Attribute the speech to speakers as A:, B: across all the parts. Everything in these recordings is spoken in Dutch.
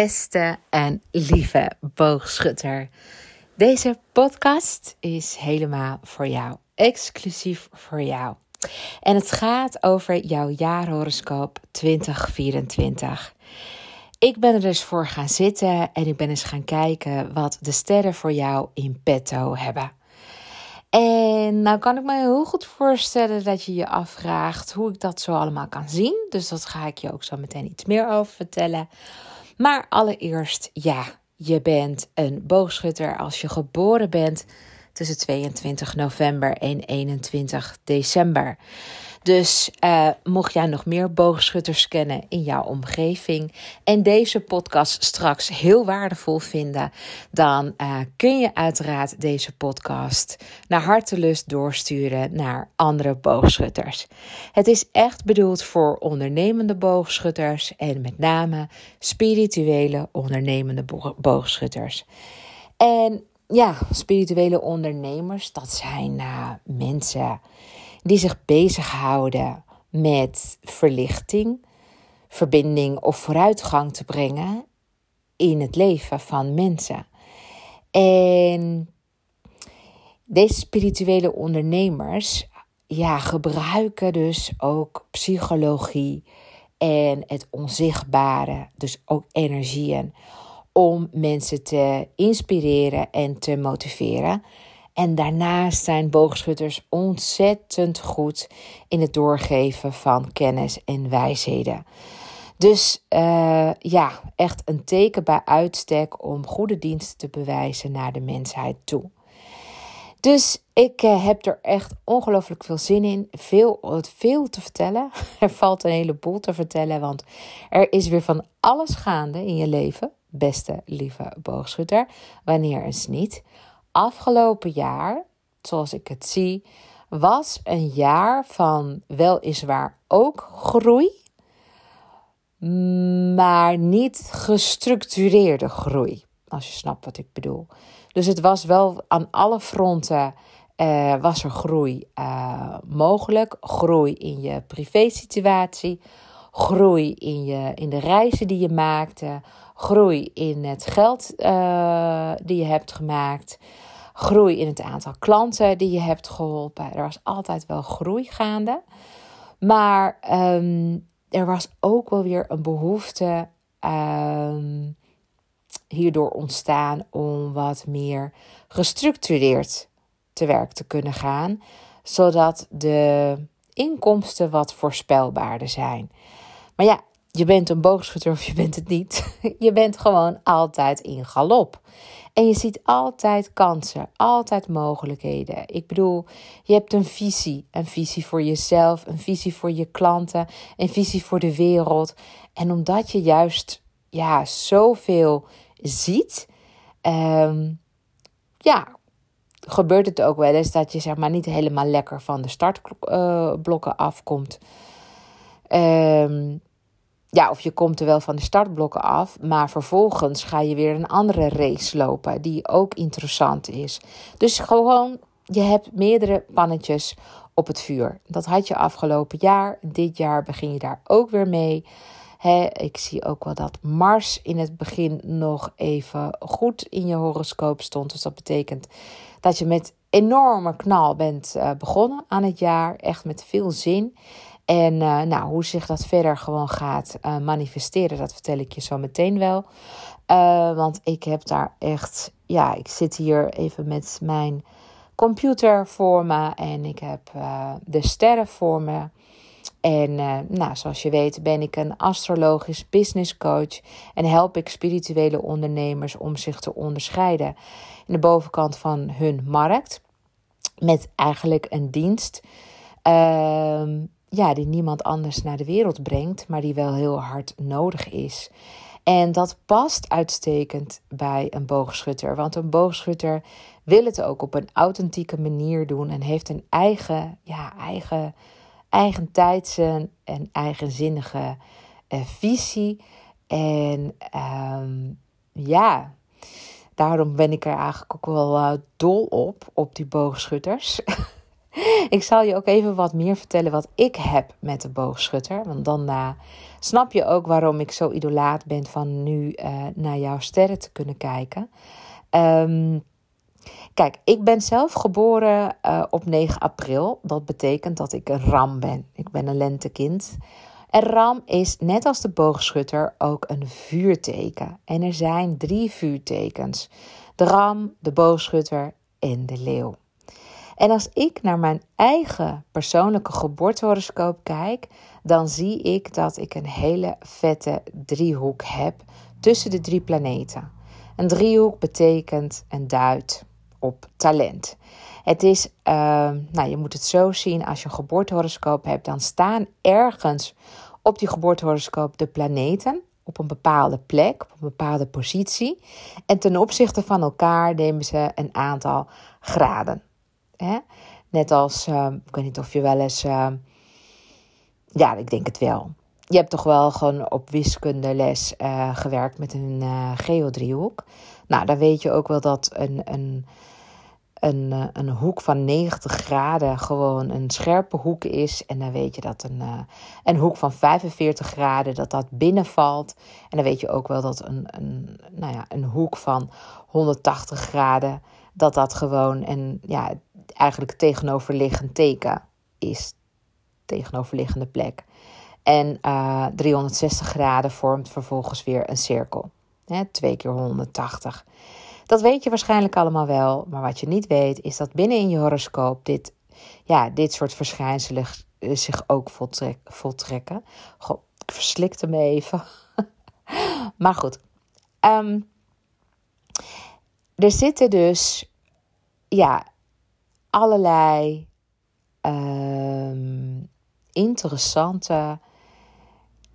A: beste en lieve boogschutter. Deze podcast is helemaal voor jou, exclusief voor jou. En het gaat over jouw jaarhoroscoop 2024. Ik ben er dus voor gaan zitten en ik ben eens gaan kijken wat de sterren voor jou in petto hebben. En nou kan ik me heel goed voorstellen dat je je afvraagt hoe ik dat zo allemaal kan zien. Dus dat ga ik je ook zo meteen iets meer over vertellen. Maar allereerst, ja, je bent een boogschutter als je geboren bent tussen 22 november en 21 december. Dus uh, mocht jij nog meer boogschutters kennen in jouw omgeving en deze podcast straks heel waardevol vinden, dan uh, kun je uiteraard deze podcast naar hartelust doorsturen naar andere boogschutters. Het is echt bedoeld voor ondernemende boogschutters en met name spirituele ondernemende boogschutters. En ja, spirituele ondernemers, dat zijn uh, mensen die zich bezighouden met verlichting, verbinding of vooruitgang te brengen in het leven van mensen. En deze spirituele ondernemers ja, gebruiken dus ook psychologie en het onzichtbare, dus ook energieën, om mensen te inspireren en te motiveren. En daarnaast zijn boogschutters ontzettend goed in het doorgeven van kennis en wijsheden. Dus uh, ja, echt een teken bij uitstek om goede diensten te bewijzen naar de mensheid toe. Dus ik uh, heb er echt ongelooflijk veel zin in. Veel, veel te vertellen. Er valt een heleboel te vertellen, want er is weer van alles gaande in je leven. Beste lieve boogschutter, wanneer eens niet afgelopen jaar, zoals ik het zie, was een jaar van weliswaar ook groei, maar niet gestructureerde groei. Als je snapt wat ik bedoel. Dus het was wel aan alle fronten uh, was er groei uh, mogelijk. Groei in je privésituatie. Groei in, je, in de reizen die je maakte. Groei in het geld uh, die je hebt gemaakt. Groei in het aantal klanten die je hebt geholpen. Er was altijd wel groei gaande. Maar um, er was ook wel weer een behoefte um, hierdoor ontstaan om wat meer gestructureerd te werk te kunnen gaan. Zodat de inkomsten wat voorspelbaarder zijn. Maar ja, je bent een boogschutter of je bent het niet. Je bent gewoon altijd in galop. En je ziet altijd kansen, altijd mogelijkheden. Ik bedoel, je hebt een visie. Een visie voor jezelf, een visie voor je klanten, een visie voor de wereld. En omdat je juist ja, zoveel ziet, um, ja, gebeurt het ook wel eens dat je zeg maar niet helemaal lekker van de startblokken afkomt. Um, ja, of je komt er wel van de startblokken af, maar vervolgens ga je weer een andere race lopen die ook interessant is. Dus gewoon, je hebt meerdere pannetjes op het vuur. Dat had je afgelopen jaar. Dit jaar begin je daar ook weer mee. ik zie ook wel dat Mars in het begin nog even goed in je horoscoop stond. Dus dat betekent dat je met enorme knal bent uh, begonnen aan het jaar. Echt met veel zin. En uh, nou, hoe zich dat verder gewoon gaat uh, manifesteren, dat vertel ik je zo meteen wel. Uh, want ik heb daar echt, ja, ik zit hier even met mijn computer voor me en ik heb de sterren voor me. En nou, zoals je weet ben ik een astrologisch business coach en help ik spirituele ondernemers om zich te onderscheiden in de bovenkant van hun markt met eigenlijk een dienst. Ehm, ja, die niemand anders naar de wereld brengt, maar die wel heel hard nodig is. En dat past uitstekend bij een boogschutter. Want een boogschutter wil het ook op een authentieke manier doen en heeft een eigen, ja, eigen, eigen tijdse en eigenzinnige uh, visie. En um, ja, daarom ben ik er eigenlijk ook wel uh, dol op, op die boogschutters. ik zal je ook even wat meer vertellen wat ik heb met de boogschutter. Want dan uh, snap je ook waarom ik zo idolaat ben van nu uh, naar jouw sterren te kunnen kijken. Um, kijk, ik ben zelf geboren uh, op 9 april. Dat betekent dat ik een ram ben. Ik ben een lentekind. En ram is net als de boogschutter ook een vuurteken. En er zijn drie vuurtekens: de ram, de boogschutter en de leeuw. En als ik naar mijn eigen persoonlijke geboortehoroscoop kijk, dan zie ik dat ik een hele vette driehoek heb tussen de drie planeten. Een driehoek betekent en duidt op talent. Het is, uh, nou je moet het zo zien, als je een geboortehoroscoop hebt, dan staan ergens op die geboortehoroscoop de planeten op een bepaalde plek, op een bepaalde positie. En ten opzichte van elkaar nemen ze een aantal graden. Net als, uh, ik weet niet of je wel eens, uh, ja, ik denk het wel. Je hebt toch wel gewoon op wiskundeles uh, gewerkt met een geodriehoek. Nou, dan weet je ook wel dat een, een, een, een hoek van 90 graden gewoon een scherpe hoek is. En dan weet je dat een, een hoek van 45 graden dat dat binnenvalt. En dan weet je ook wel dat een, een, nou ja, een hoek van 180 graden dat dat gewoon een, ja, eigenlijk tegenoverliggend teken is. Tegenoverliggende plek. En uh, eh, 360 graden vormt vervolgens weer een cirkel. Hè, 2 keer 180. Dat weet je waarschijnlijk allemaal wel. Maar wat je niet weet, is dat binnen in je horoscoop dit, ja, dit soort verschijnselen zich ook voltrek, voltrekken. Goh, ik verslikte me even. maar goed. Um, er zitten dus ja, allerlei um, interessante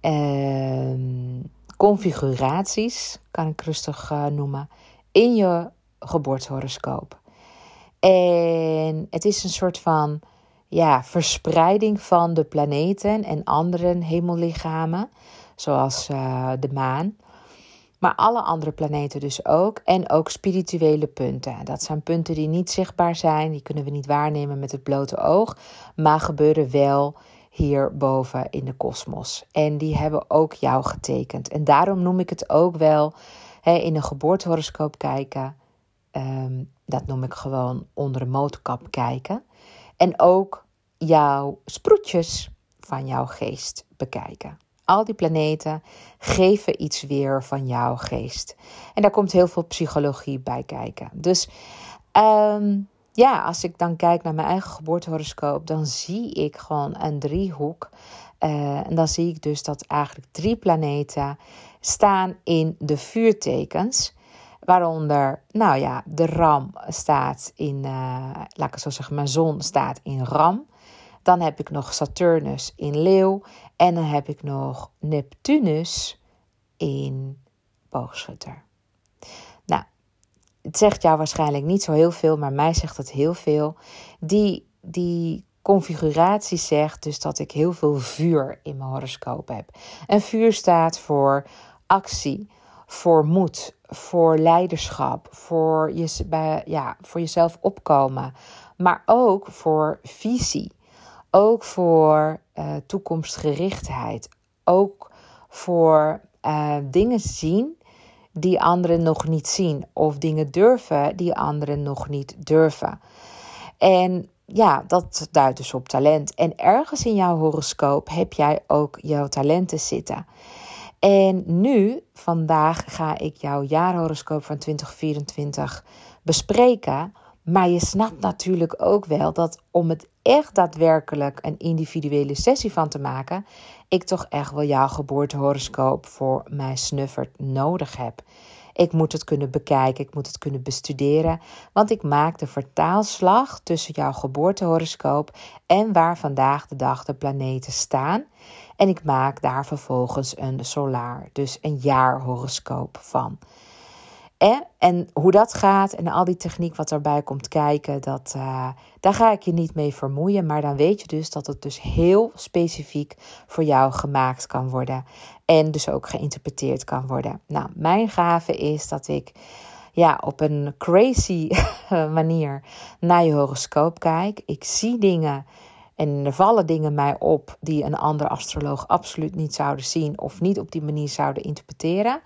A: um, configuraties, kan ik rustig uh, noemen, in je geboortehoroscoop. En het is een soort van ja, verspreiding van de planeten en andere hemellichamen, zoals uh, de maan. Maar alle andere planeten dus ook. En ook spirituele punten. Dat zijn punten die niet zichtbaar zijn. Die kunnen we niet waarnemen met het blote oog. Maar gebeuren wel hierboven in de kosmos. En die hebben ook jou getekend. En daarom noem ik het ook wel hè, in een geboortehoroscoop kijken. Ehm, dat noem ik gewoon onder de motorkap kijken. En ook jouw sproetjes van jouw geest bekijken. Al die planeten geven iets weer van jouw geest. En daar komt heel veel psychologie bij kijken. Dus ehm, ja, als ik dan kijk naar mijn eigen geboortehoroscoop, dan zie ik gewoon een driehoek. Uh, en dan zie ik dus dat eigenlijk drie planeten staan in de vuurtekens. Waaronder, nou ja, de ram staat in, uh, laat ik zo zeggen, mijn zon staat in ram. Dan heb ik nog Saturnus in leeuw. En dan heb ik nog Neptunus in boogschutter. Nou, het zegt jou waarschijnlijk niet zo heel veel, maar mij zegt het heel veel. Die, die configuratie zegt dus dat ik heel veel vuur in mijn horoscoop heb. En vuur staat voor actie, voor moed, voor leiderschap, voor, je, ja, voor jezelf opkomen, maar ook voor visie. Ook voor uh, toekomstgerichtheid. Ook voor uh, dingen zien die anderen nog niet zien. Of dingen durven die anderen nog niet durven. En ja, dat duidt dus op talent. En ergens in jouw horoscoop heb jij ook jouw talenten zitten. En nu, vandaag, ga ik jouw jaarhoroscoop van 2024 bespreken. Maar je snapt natuurlijk ook wel dat om het echt daadwerkelijk een individuele sessie van te maken, ik toch echt wel jouw geboortehoroscoop voor mijn snuffert nodig heb. Ik moet het kunnen bekijken, ik moet het kunnen bestuderen, want ik maak de vertaalslag tussen jouw geboortehoroscoop en waar vandaag de dag de planeten staan. En ik maak daar vervolgens een solaar, dus een jaarhoroscoop van. En hoe dat gaat en al die techniek wat erbij komt kijken, dat, uh, daar ga ik je niet mee vermoeien. Maar dan weet je dus dat het dus heel specifiek voor jou gemaakt kan worden. En dus ook geïnterpreteerd kan worden. Nou, mijn gave is dat ik ja, op een crazy manier naar je horoscoop kijk. Ik zie dingen en er vallen dingen mij op die een andere astroloog absoluut niet zouden zien of niet op die manier zouden interpreteren.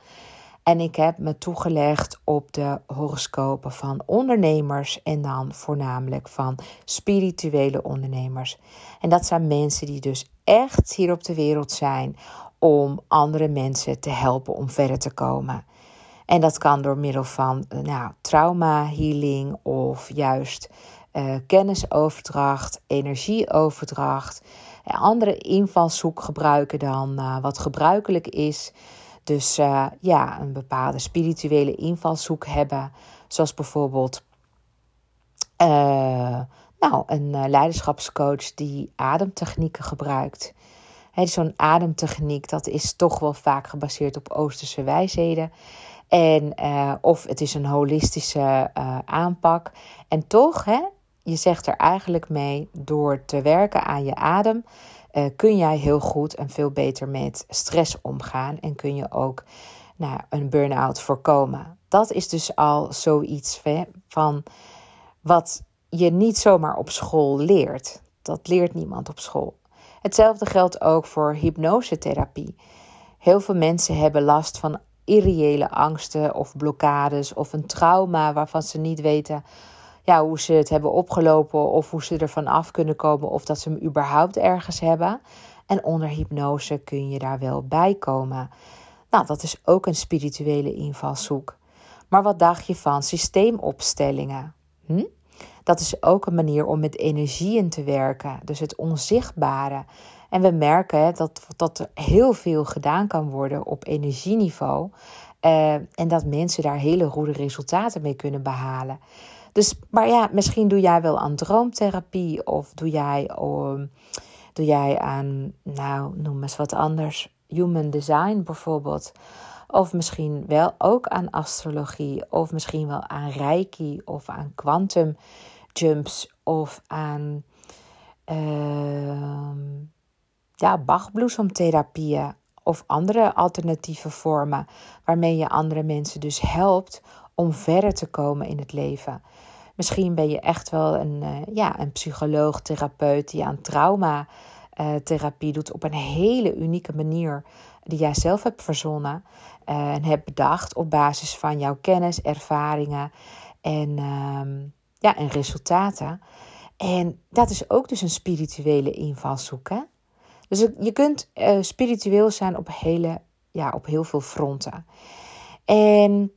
A: En ik heb me toegelegd op de horoscopen van ondernemers en dan voornamelijk van spirituele ondernemers. En dat zijn mensen die dus echt hier op de wereld zijn om andere mensen te helpen om verder te komen. En dat kan door middel van eh, nou, trauma healing of juist uh, kennisoverdracht, energieoverdracht. En andere invalshoek gebruiken dan wat gebruikelijk is. Dus uh, ja, een bepaalde spirituele invalshoek hebben. Zoals bijvoorbeeld nou, een leiderschapscoach die ademtechnieken gebruikt. Zo'n ademtechniek, dat is toch wel vaak gebaseerd op Oosterse wijsheden. En, of het is een holistische aanpak. En toch, hè, je zegt er eigenlijk mee, door te werken aan je adem, uh, kun jij heel goed en veel beter met stress omgaan. En kun je ook nou, een burn-out voorkomen. Dat is dus al zoiets van wat je niet zomaar op school leert. Dat leert niemand op school. Hetzelfde geldt ook voor hypnosetherapie. Heel veel mensen hebben last van irreële angsten of blokkades of een trauma waarvan ze niet weten ja, hoe ze het hebben opgelopen of hoe ze ervan af kunnen komen of dat ze hem überhaupt ergens hebben. En onder hypnose kun je daar wel bij komen. Nou, dat is ook een spirituele invalshoek. Maar wat dacht je van systeemopstellingen? Hm? Dat is ook een manier om met energieën te werken, dus het onzichtbare. En we merken dat, dat er heel veel gedaan kan worden op energieniveau. Uh, en dat mensen daar hele goede resultaten mee kunnen behalen. Dus, maar ja, misschien doe jij wel aan droomtherapie of doe jij, um, doe jij aan, nou, noem eens wat anders, human design bijvoorbeeld. Of misschien wel ook aan astrologie, of misschien wel aan reiki of aan quantum jumps of aan uh, ja, bachbloesemtherapieën of andere alternatieve vormen waarmee je andere mensen dus helpt om verder te komen in het leven. Misschien ben je echt wel een, uh, ja, een psycholoog, therapeut die aan traumatherapie uh, doet op een hele unieke manier die jij zelf hebt verzonnen uh, en hebt bedacht op basis van jouw kennis, ervaringen en, ehm, ja, en resultaten. En dat is ook dus een spirituele invalshoek. Hè? Dus je kunt spiritueel zijn op, hele, ja, op heel veel fronten. En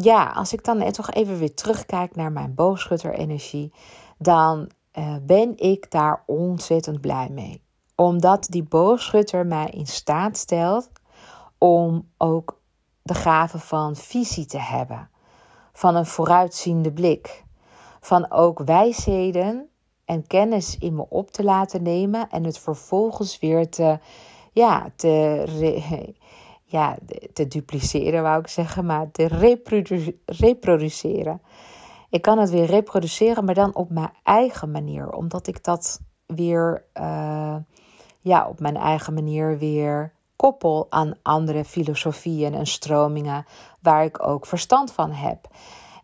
A: ja, als ik dan toch even weer terugkijk naar mijn boogschutter-energie, dan uh, ben ik daar ontzettend blij mee. Omdat die boogschutter mij in staat stelt om ook de gave van visie te hebben, van een vooruitziende blik, van ook wijsheden en kennis in me op te laten nemen en het vervolgens weer te, ja, te, ja, te dupliceren, wou ik zeggen, maar te reproduceren. Ik kan het weer reproduceren, maar dan op mijn eigen manier, omdat ik dat weer uh, ja, op mijn eigen manier weer koppel aan andere filosofieën en stromingen waar ik ook verstand van heb.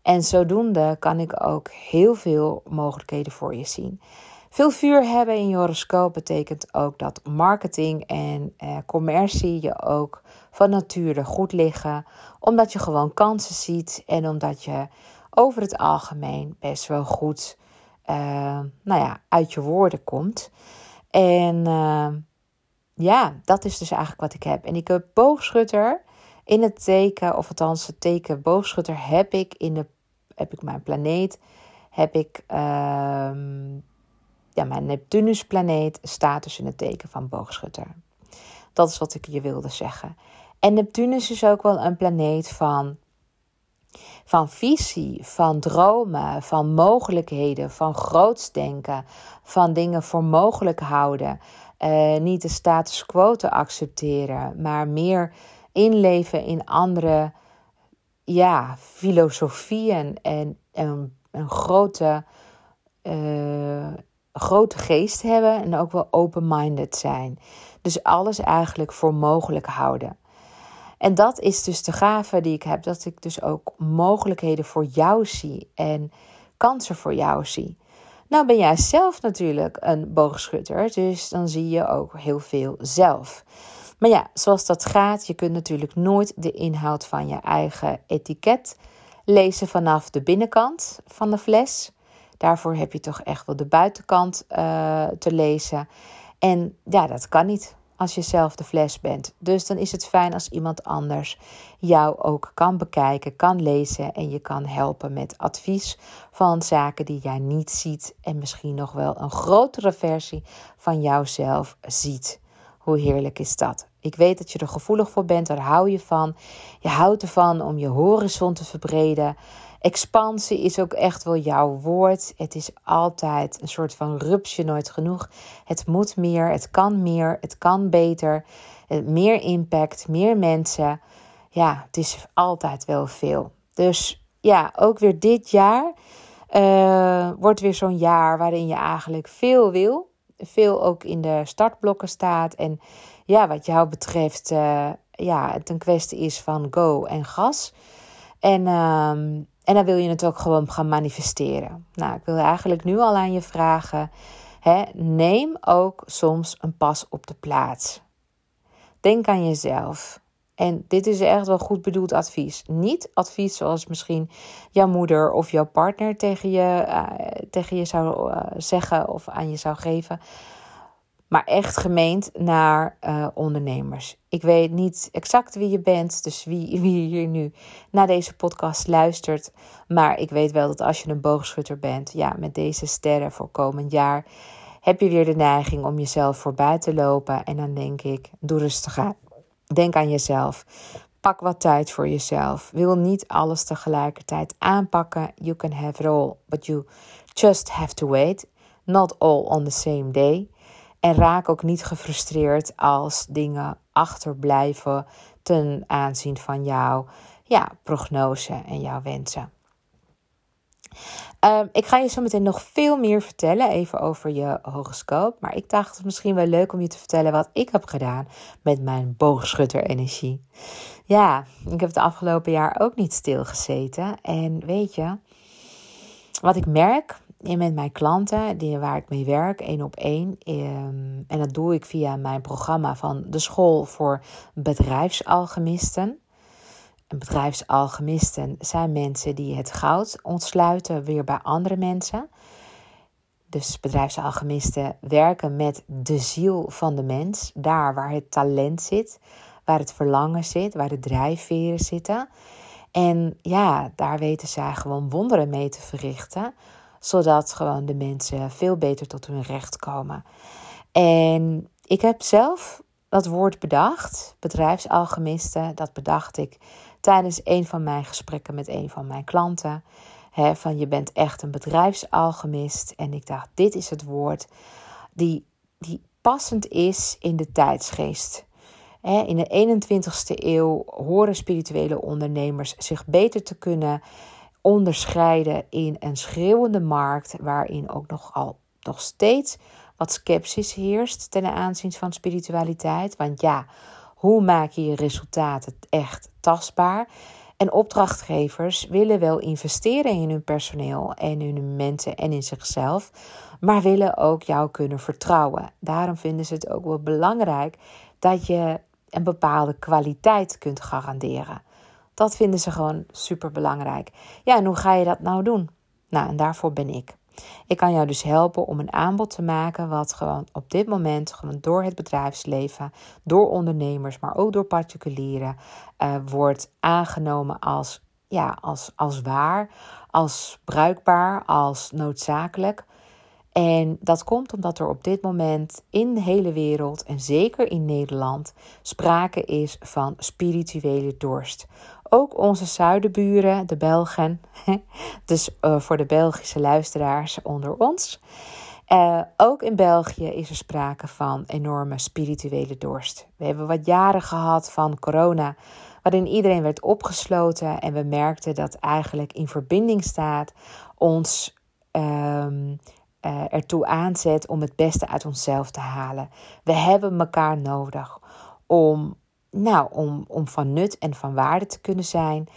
A: En zodoende kan ik ook heel veel mogelijkheden voor je zien. Veel vuur hebben in je horoscoop betekent ook dat marketing en eh, commercie je ook van nature goed liggen, omdat je gewoon kansen ziet en omdat je over het algemeen best wel goed uh, nou ja, uit je woorden komt. En uh, ja, dat is dus eigenlijk wat ik heb. En ik heb boogschutter in het teken, of althans het teken boogschutter heb ik in de heb ik mijn planeet, heb ik uh, ja, mijn Neptunusplaneet staat dus in het teken van boogschutter. Dat is wat ik je wilde zeggen. En Neptunus is ook wel een planeet van, van visie, van dromen, van mogelijkheden, van groots denken, van dingen voor mogelijk houden. Uh, niet de status quo te accepteren, maar meer inleven in andere ja, filosofieën en, en een grote, uh, grote geest hebben en ook wel open-minded zijn. Dus alles eigenlijk voor mogelijk houden. En dat is dus de gave die ik heb, dat ik dus ook mogelijkheden voor jou zie en kansen voor jou zie. Nou ben jij zelf natuurlijk een boogschutter, dus dan zie je ook heel veel zelf. Maar ja, zoals dat gaat, je kunt natuurlijk nooit de inhoud van je eigen etiket lezen vanaf de binnenkant van de fles. Daarvoor heb je toch echt wel de buitenkant uh, te lezen. En ja, dat kan niet als je zelf de fles bent. Dus dan is het fijn als iemand anders jou ook kan bekijken, kan lezen en je kan helpen met advies van zaken die jij niet ziet en misschien nog wel een grotere versie van jouzelf ziet. Hoe heerlijk is dat? Ik weet dat je er gevoelig voor bent, daar hou je van. Je houdt ervan om je horizon te verbreden. Expansie is ook echt wel jouw woord. Het is altijd een soort van rupsje nooit genoeg. Het moet meer, het kan meer, het kan beter. Meer impact, meer mensen. Ja, het is altijd wel veel. Dus ja, ook weer dit jaar uh, wordt weer zo'n jaar waarin je eigenlijk veel wil. Veel ook in de startblokken staat. En ja, wat jou betreft, uh, ja, het een kwestie is van go en gas. En ehm, en dan wil je het ook gewoon gaan manifesteren. Nou, ik wil eigenlijk nu al aan je vragen: hè, neem ook soms een pas op de plaats. Denk aan jezelf. En dit is echt wel goed bedoeld advies. Niet advies zoals misschien jouw moeder of jouw partner tegen je, uh, tegen je zou uh, zeggen of aan je zou geven maar echt gemeend naar uh, ondernemers. Ik weet niet exact wie je bent, dus wie, wie hier nu naar deze podcast luistert. Maar ik weet wel dat als je een boogschutter bent, ja, met deze sterren voor komend jaar, heb je weer de neiging om jezelf voorbij te lopen. En dan denk ik, doe rustig aan. Denk aan jezelf. Pak wat tijd voor jezelf. Wil niet alles tegelijkertijd aanpakken. You can have it all, but you just have to wait. Not all on the same day. En raak ook niet gefrustreerd als dingen achterblijven ten aanzien van jouw ja, prognose en jouw wensen. Um, ik ga je zo meteen nog veel meer vertellen, even over je horoscoop. Maar ik dacht het misschien wel leuk om je te vertellen wat ik heb gedaan met mijn boogschutter-energie. Ja, ik heb het afgelopen jaar ook niet stilgezeten. En weet je, wat ik merk en met mijn klanten, die, waar ik mee werk, één op één. Ehm, en dat doe ik via mijn programma van de School voor Bedrijfsalchemisten. En bedrijfsalchemisten zijn mensen die het goud ontsluiten weer bij andere mensen. Dus bedrijfsalchemisten werken met de ziel van de mens, daar waar het talent zit, waar het verlangen zit, waar de drijfveren zitten. En ja, daar weten zij gewoon wonderen mee te verrichten zodat gewoon de mensen veel beter tot hun recht komen. En ik heb zelf dat woord bedacht, bedrijfsalchemisten. Dat bedacht ik tijdens een van mijn gesprekken met een van mijn klanten. van je bent echt een bedrijfsalchemist. En ik dacht, dit is het woord die, die passend is in de tijdsgeest. in de 21ste eeuw horen spirituele ondernemers zich beter te kunnen onderscheiden in een schreeuwende markt waarin ook nogal nog steeds wat sceptisch heerst ten aanzien van spiritualiteit. Want ja, hoe maak je je resultaten echt tastbaar? En opdrachtgevers willen wel investeren in hun personeel en in hun mensen en in zichzelf, maar willen ook jou kunnen vertrouwen. Daarom vinden ze het ook wel belangrijk dat je een bepaalde kwaliteit kunt garanderen. Dat vinden ze gewoon super belangrijk. Ja, en hoe ga je dat nou doen? Nou, en daarvoor ben ik. Ik kan jou dus helpen om een aanbod te maken wat gewoon op dit moment gewoon door het bedrijfsleven, door ondernemers, maar ook door particulieren uh, wordt aangenomen als, ja, als, als waar, als bruikbaar, als noodzakelijk. En dat komt omdat er op dit moment in de hele wereld en zeker in Nederland sprake is van spirituele dorst. Ook onze zuidenburen, de Belgen, dus uh, voor de Belgische luisteraars onder ons. Uh, ook in België is er sprake van enorme spirituele dorst. We hebben wat jaren gehad van corona, waarin iedereen werd opgesloten en we merkten dat eigenlijk in verbinding staat ons um, uh, ertoe aanzet om het beste uit onszelf te halen. We hebben elkaar nodig om nou, om, om van nut en van waarde te kunnen zijn.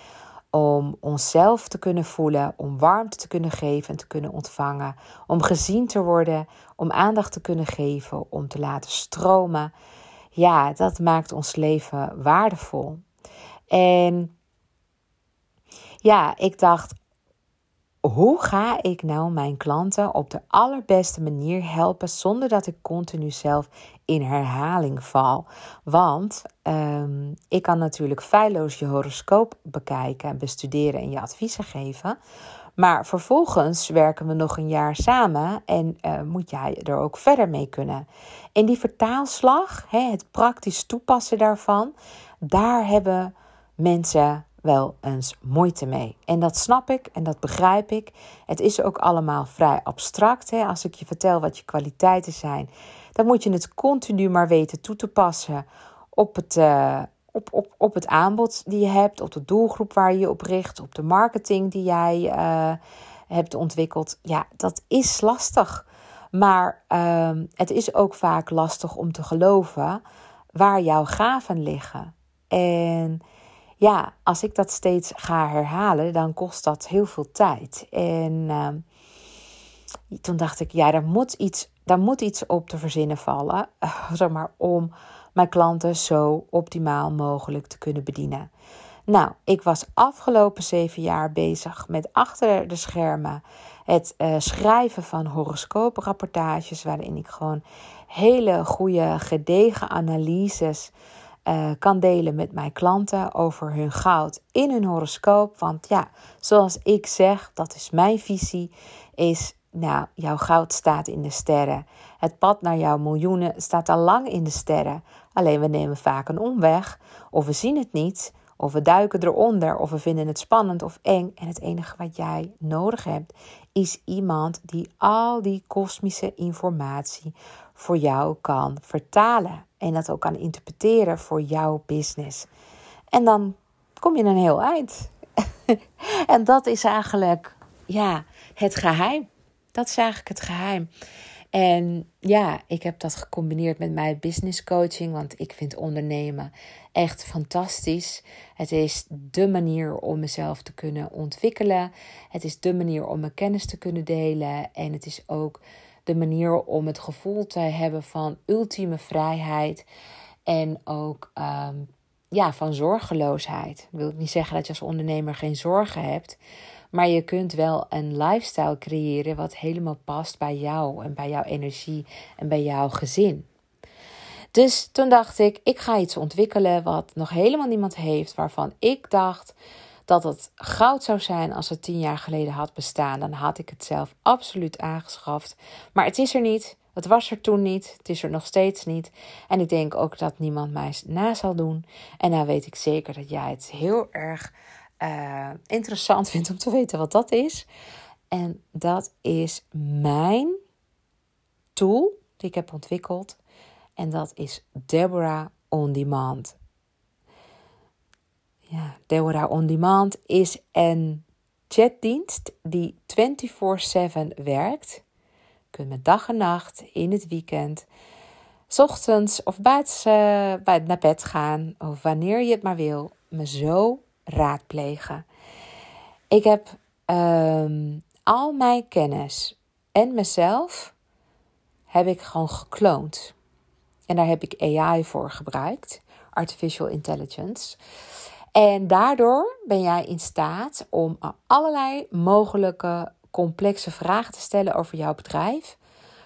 A: Om onszelf te kunnen voelen, om warmte te kunnen geven en te kunnen ontvangen. Om gezien te worden, om aandacht te kunnen geven, om te laten stromen. Ja, dat maakt ons leven waardevol. En ja, ik dacht, hoe ga ik nou mijn klanten op de allerbeste manier helpen zonder dat ik continu zelf in herhaling val? Want um, ik kan natuurlijk feilloos je horoscoop bekijken, bestuderen en je adviezen geven. Maar vervolgens werken we nog een jaar samen en uh, moet jij er ook verder mee kunnen. In die vertaalslag, hè, het praktisch toepassen daarvan, daar hebben mensen wel eens moeite mee. En dat snap ik en dat begrijp ik. Het is ook allemaal vrij abstract. Hè? Als ik je vertel wat je kwaliteiten zijn, dan moet je het continu maar weten toe te passen op het, uh, op, op, op het aanbod die je hebt, op de doelgroep waar je je op richt, op de marketing die jij uh, hebt ontwikkeld. Ja, dat is lastig. Maar uh, het is ook vaak lastig om te geloven waar jouw gaven liggen. En ja, als ik dat steeds ga herhalen, dan kost dat heel veel tijd. En uh, toen dacht ik, ja, daar moet iets, daar moet iets op te verzinnen vallen, zeg maar, om mijn klanten zo optimaal mogelijk te kunnen bedienen. Nou, ik was afgelopen zeven jaar bezig met achter de schermen het uh, schrijven van horoscooprapportages, waarin ik gewoon hele goede, gedegen analyses uh, kan delen met mijn klanten over hun goud in hun horoscoop. Want ja, zoals ik zeg, dat is mijn visie, is nou, jouw goud staat in de sterren. Het pad naar jouw miljoenen staat al lang in de sterren. Alleen we nemen vaak een omweg, of we zien het niet, of we duiken eronder, of we vinden het spannend of eng. En het enige wat jij nodig hebt, is iemand die al die kosmische informatie voor jou kan vertalen. En dat ook kan interpreteren voor jouw business. En dan kom je een heel eind. en dat is eigenlijk, ja, het geheim. Dat is eigenlijk het geheim. En ja, ik heb dat gecombineerd met mijn business coaching, want ik vind ondernemen echt fantastisch. Het is de manier om mezelf te kunnen ontwikkelen. Het is de manier om mijn kennis te kunnen delen. En het is ook de manier om het gevoel te hebben van ultieme vrijheid en ook um, ja, van zorgeloosheid. Wil niet zeggen dat je als ondernemer geen zorgen hebt, maar je kunt wel een lifestyle creëren wat helemaal past bij jou en bij jouw energie en bij jouw gezin. Dus toen dacht ik, ik ga iets ontwikkelen wat nog helemaal niemand heeft, waarvan ik dacht dat het goud zou zijn als het tien jaar geleden had bestaan. Dan had ik het zelf absoluut aangeschaft. Maar het is er niet. Het was er toen niet. Het is er nog steeds niet. En ik denk ook dat niemand mij na zal doen. En nou weet ik zeker dat jij het heel erg uh, interessant vindt om te weten wat dat is. En dat is mijn tool die ik heb ontwikkeld. En dat is Deborah On Demand. Ja, Deborah On Demand is een chatdienst die 24/7 werkt. Je kunt met dag en nacht, in het weekend, s ochtends of het, uh, bij naar bed gaan, of wanneer je het maar wil, me zo raadplegen. Ik heb um, al mijn kennis en mezelf heb ik gewoon gekloond. En daar heb ik AI voor gebruikt, artificial intelligence. En daardoor ben jij in staat om allerlei mogelijke complexe vragen te stellen over jouw bedrijf.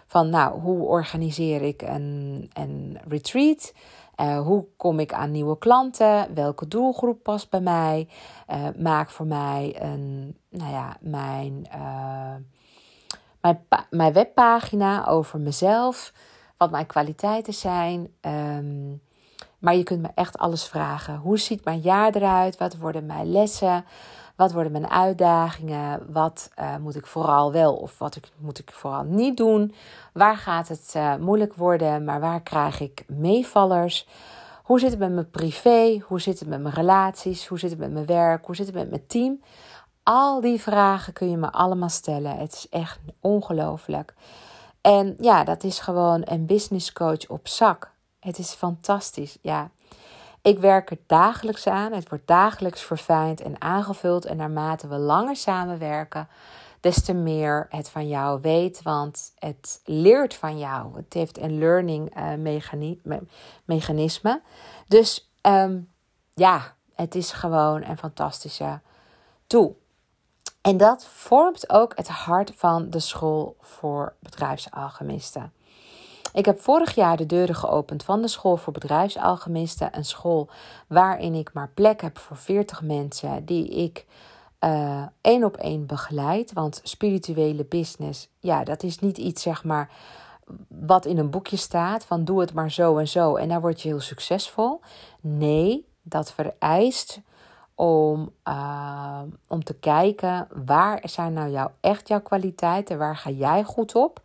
A: Van nou, hoe organiseer ik een, een retreat? Uh, hoe kom ik aan nieuwe klanten? Welke doelgroep past bij mij? Uh, maak voor mij een, nou ja, mijn, uh, mijn, mijn webpagina over mezelf. Wat mijn kwaliteiten zijn. Um, maar je kunt me echt alles vragen. Hoe ziet mijn jaar eruit? Wat worden mijn lessen? Wat worden mijn uitdagingen? Wat uh, moet ik vooral wel of wat moet ik vooral niet doen? Waar gaat het uh, moeilijk worden, maar waar krijg ik meevallers? Hoe zit het met mijn privé? Hoe zit het met mijn relaties? Hoe zit het met mijn werk? Hoe zit het met mijn team? Al die vragen kun je me allemaal stellen. Het is echt ongelooflijk. En ja, dat is gewoon een business coach op zak. Het is fantastisch, ja. Ik werk er dagelijks aan. Het wordt dagelijks verfijnd en aangevuld. En naarmate we langer samenwerken, des te meer het van jou weet. Want het leert van jou. Het heeft een learning uh, mechanisme. Dus um, ja, het is gewoon een fantastische tool. En dat vormt ook het hart van de school voor bedrijfsalchemisten. Ik heb vorig jaar de deuren geopend van de school voor bedrijfsalchemisten. Een school waarin ik maar plek heb voor 40 mensen die ik uh, één op één begeleid. Want spirituele business, ja, dat is niet iets zeg maar wat in een boekje staat van doe het maar zo en zo en dan word je heel succesvol. Nee, dat vereist om, uh, om te kijken waar zijn nou jouw, echt jouw kwaliteiten, waar ga jij goed op,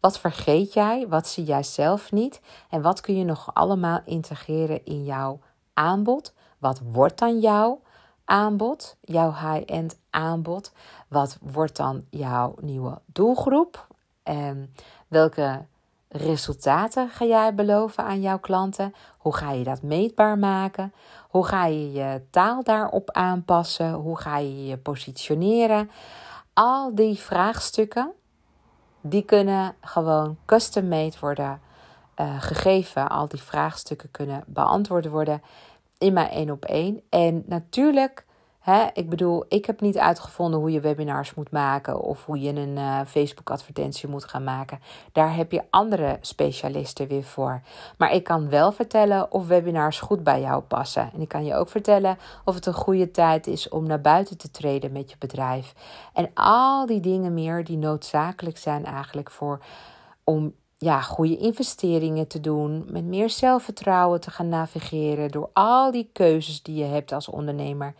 A: wat vergeet jij, wat zie jij zelf niet en wat kun je nog allemaal integreren in jouw aanbod. Wat wordt dan jouw aanbod, jouw high-end aanbod? Wat wordt dan jouw nieuwe doelgroep? En welke resultaten ga jij beloven aan jouw klanten? Hoe ga je dat meetbaar maken? Hoe ga je je taal daarop aanpassen? Hoe ga je je positioneren? Al die vraagstukken, die kunnen gewoon custom-made worden uh, gegeven. Al die vraagstukken kunnen beantwoord worden in mijn één op één. En natuurlijk ik bedoel, ik heb niet uitgevonden hoe je webinars moet maken of hoe je een uh, Facebook-advertentie moet gaan maken. Daar heb je andere specialisten weer voor. Maar ik kan wel vertellen of webinars goed bij jou passen. En ik kan je ook vertellen of het een goede tijd is om naar buiten te treden met je bedrijf. En al die dingen meer die noodzakelijk zijn eigenlijk voor om ja, goede investeringen te doen, met meer zelfvertrouwen te gaan navigeren door al die keuzes die je hebt als ondernemer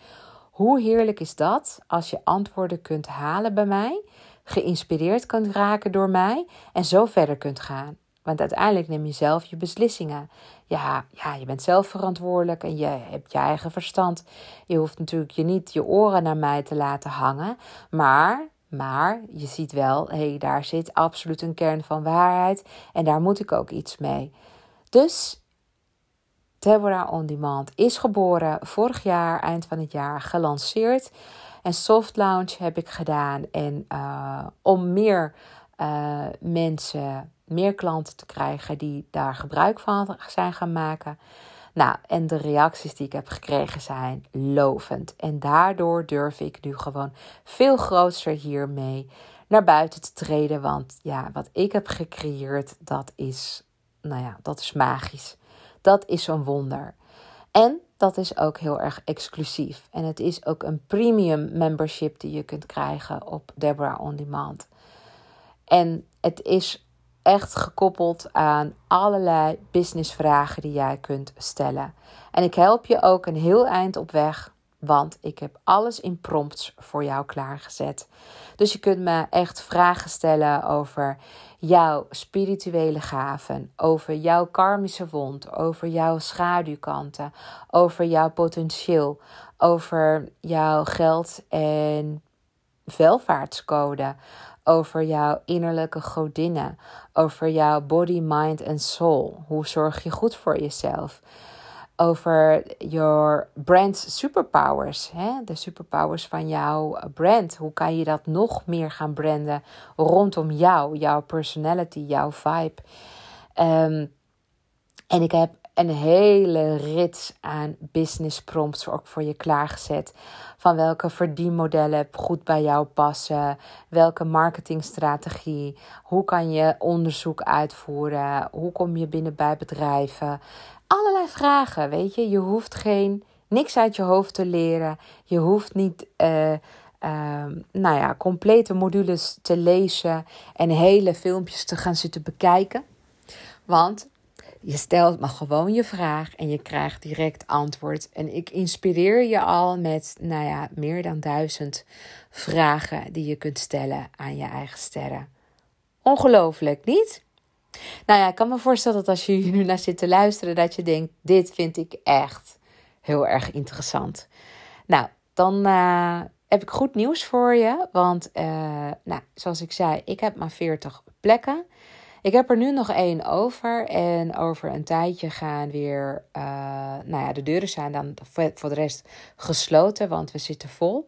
A: hoe heerlijk is dat als je antwoorden kunt halen bij mij, geïnspireerd kunt raken door mij en zo verder kunt gaan? Want uiteindelijk neem je zelf je beslissingen. Ja, ja, je bent zelf verantwoordelijk en je hebt je eigen verstand. Je hoeft natuurlijk je niet je oren naar mij te laten hangen. Maar, maar je ziet wel, hé, hey, daar zit absoluut een kern van waarheid. En daar moet ik ook iets mee. Dus Deborah On Demand is geboren vorig jaar, eind van het jaar, gelanceerd. En soft launch heb ik gedaan. En uh, om meer uh, mensen, meer klanten te krijgen die daar gebruik van zijn gaan maken. Nou, en de reacties die ik heb gekregen zijn lovend. En daardoor durf ik nu gewoon veel groter hiermee naar buiten te treden. Want ja, wat ik heb gecreëerd, dat is, nou ja, dat is magisch. Dat is zo'n wonder. En dat is ook heel erg exclusief. En het is ook een premium membership die je kunt krijgen op Deborah On Demand. En het is echt gekoppeld aan allerlei businessvragen die jij kunt stellen. En ik help je ook een heel eind op weg want ik heb alles in prompts voor jou klaargezet. Dus je kunt me echt vragen stellen over jouw spirituele gaven, over jouw karmische wond, over jouw schaduwkanten, over jouw potentieel, over jouw geld- en welvaartscode, over jouw innerlijke godinnen, over jouw body, mind en soul. Hoe zorg je goed voor jezelf? Over your brand superpowers. Hè? De superpowers van jouw brand. Hoe kan je dat nog meer gaan branden rondom jou, jouw personality, jouw vibe. Ehm, en ik heb een hele rits aan business prompts ook voor je klaargezet. Van welke verdienmodellen goed bij jou passen, welke marketingstrategie, hoe kan je onderzoek uitvoeren, hoe kom je binnen bij bedrijven, allerlei vragen, weet je. Je hoeft geen, niks uit je hoofd te leren. Je hoeft niet, uh, nou ja, complete modules te lezen en hele filmpjes te gaan zitten bekijken. Want je stelt me gewoon je vraag en je krijgt direct antwoord. En ik inspireer je al met, nou ja, meer dan duizend vragen die je kunt stellen aan je eigen sterren. Ongelooflijk, niet? Nou ja, ik kan me voorstellen dat als je hier nu naar zit te luisteren, dat je denkt: dit vind ik echt heel erg interessant. Nou, dan uh, heb ik goed nieuws voor je. Want, uh, nou, zoals ik zei, ik heb maar 40 plekken. Ik heb er nu nog één over. En over een tijdje gaan weer. Uh, nou ja, de deuren zijn dan voor de rest gesloten, want we zitten vol.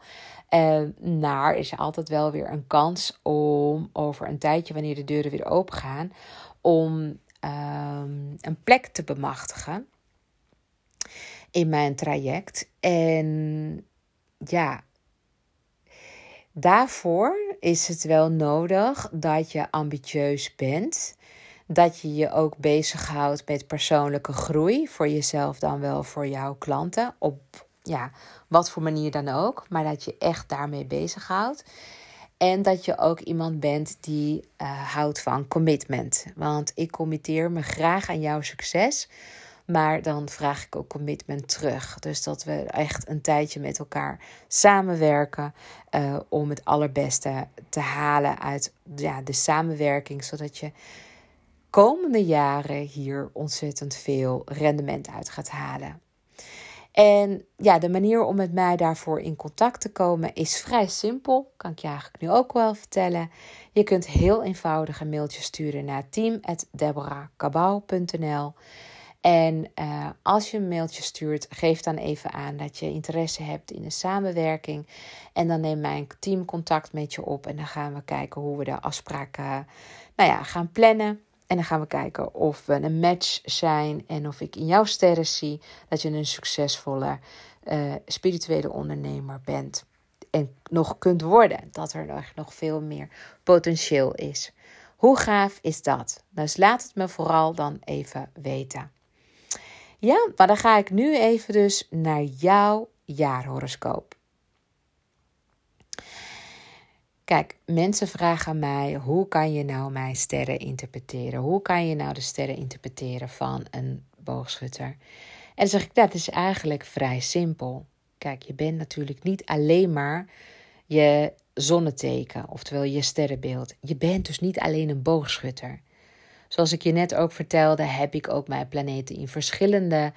A: En naar is altijd wel weer een kans om over een tijdje, wanneer de deuren weer open gaan, om um, een plek te bemachtigen in mijn traject. En ja, daarvoor is het wel nodig dat je ambitieus bent. Dat je je ook bezighoudt met persoonlijke groei. Voor jezelf dan wel voor jouw klanten. Op ja, wat voor manier dan ook. Maar dat je echt daarmee bezighoudt. En dat je ook iemand bent die uh, houdt van commitment. Want ik committeer me graag aan jouw succes. Maar dan vraag ik ook commitment terug. Dus dat we echt een tijdje met elkaar samenwerken uh, om het allerbeste te halen uit ja, de samenwerking, zodat je komende jaren hier ontzettend veel rendement uit gaat halen. En ja, de manier om met mij daarvoor in contact te komen is vrij simpel. Kan ik je eigenlijk nu ook wel vertellen. Je kunt heel eenvoudig een mailtje sturen naar team.deborahkabau.nl. En uh, als je een mailtje stuurt, geef dan even aan dat je interesse hebt in een samenwerking. En dan neemt mijn team contact met je op. En dan gaan we kijken hoe we de afspraken nou ja, gaan plannen. En dan gaan we kijken of we een match zijn en of ik in jouw sterren zie dat je een succesvolle uh, spirituele ondernemer bent. En nog kunt worden. Dat er nog, nog veel meer potentieel is. Hoe gaaf is dat? Dus laat het me vooral dan even weten. Ja, maar dan ga ik nu even dus naar jouw jaarhoroscoop. Kijk, mensen vragen mij: hoe kan je nou mijn sterren interpreteren? Hoe kan je nou de sterren interpreteren van een boogschutter? En dan zeg ik: dat is eigenlijk vrij simpel. Kijk, je bent natuurlijk niet alleen maar je zonneteken, oftewel je sterrenbeeld. Je bent dus niet alleen een boogschutter. Zoals ik je net ook vertelde, heb ik ook mijn planeten in verschillende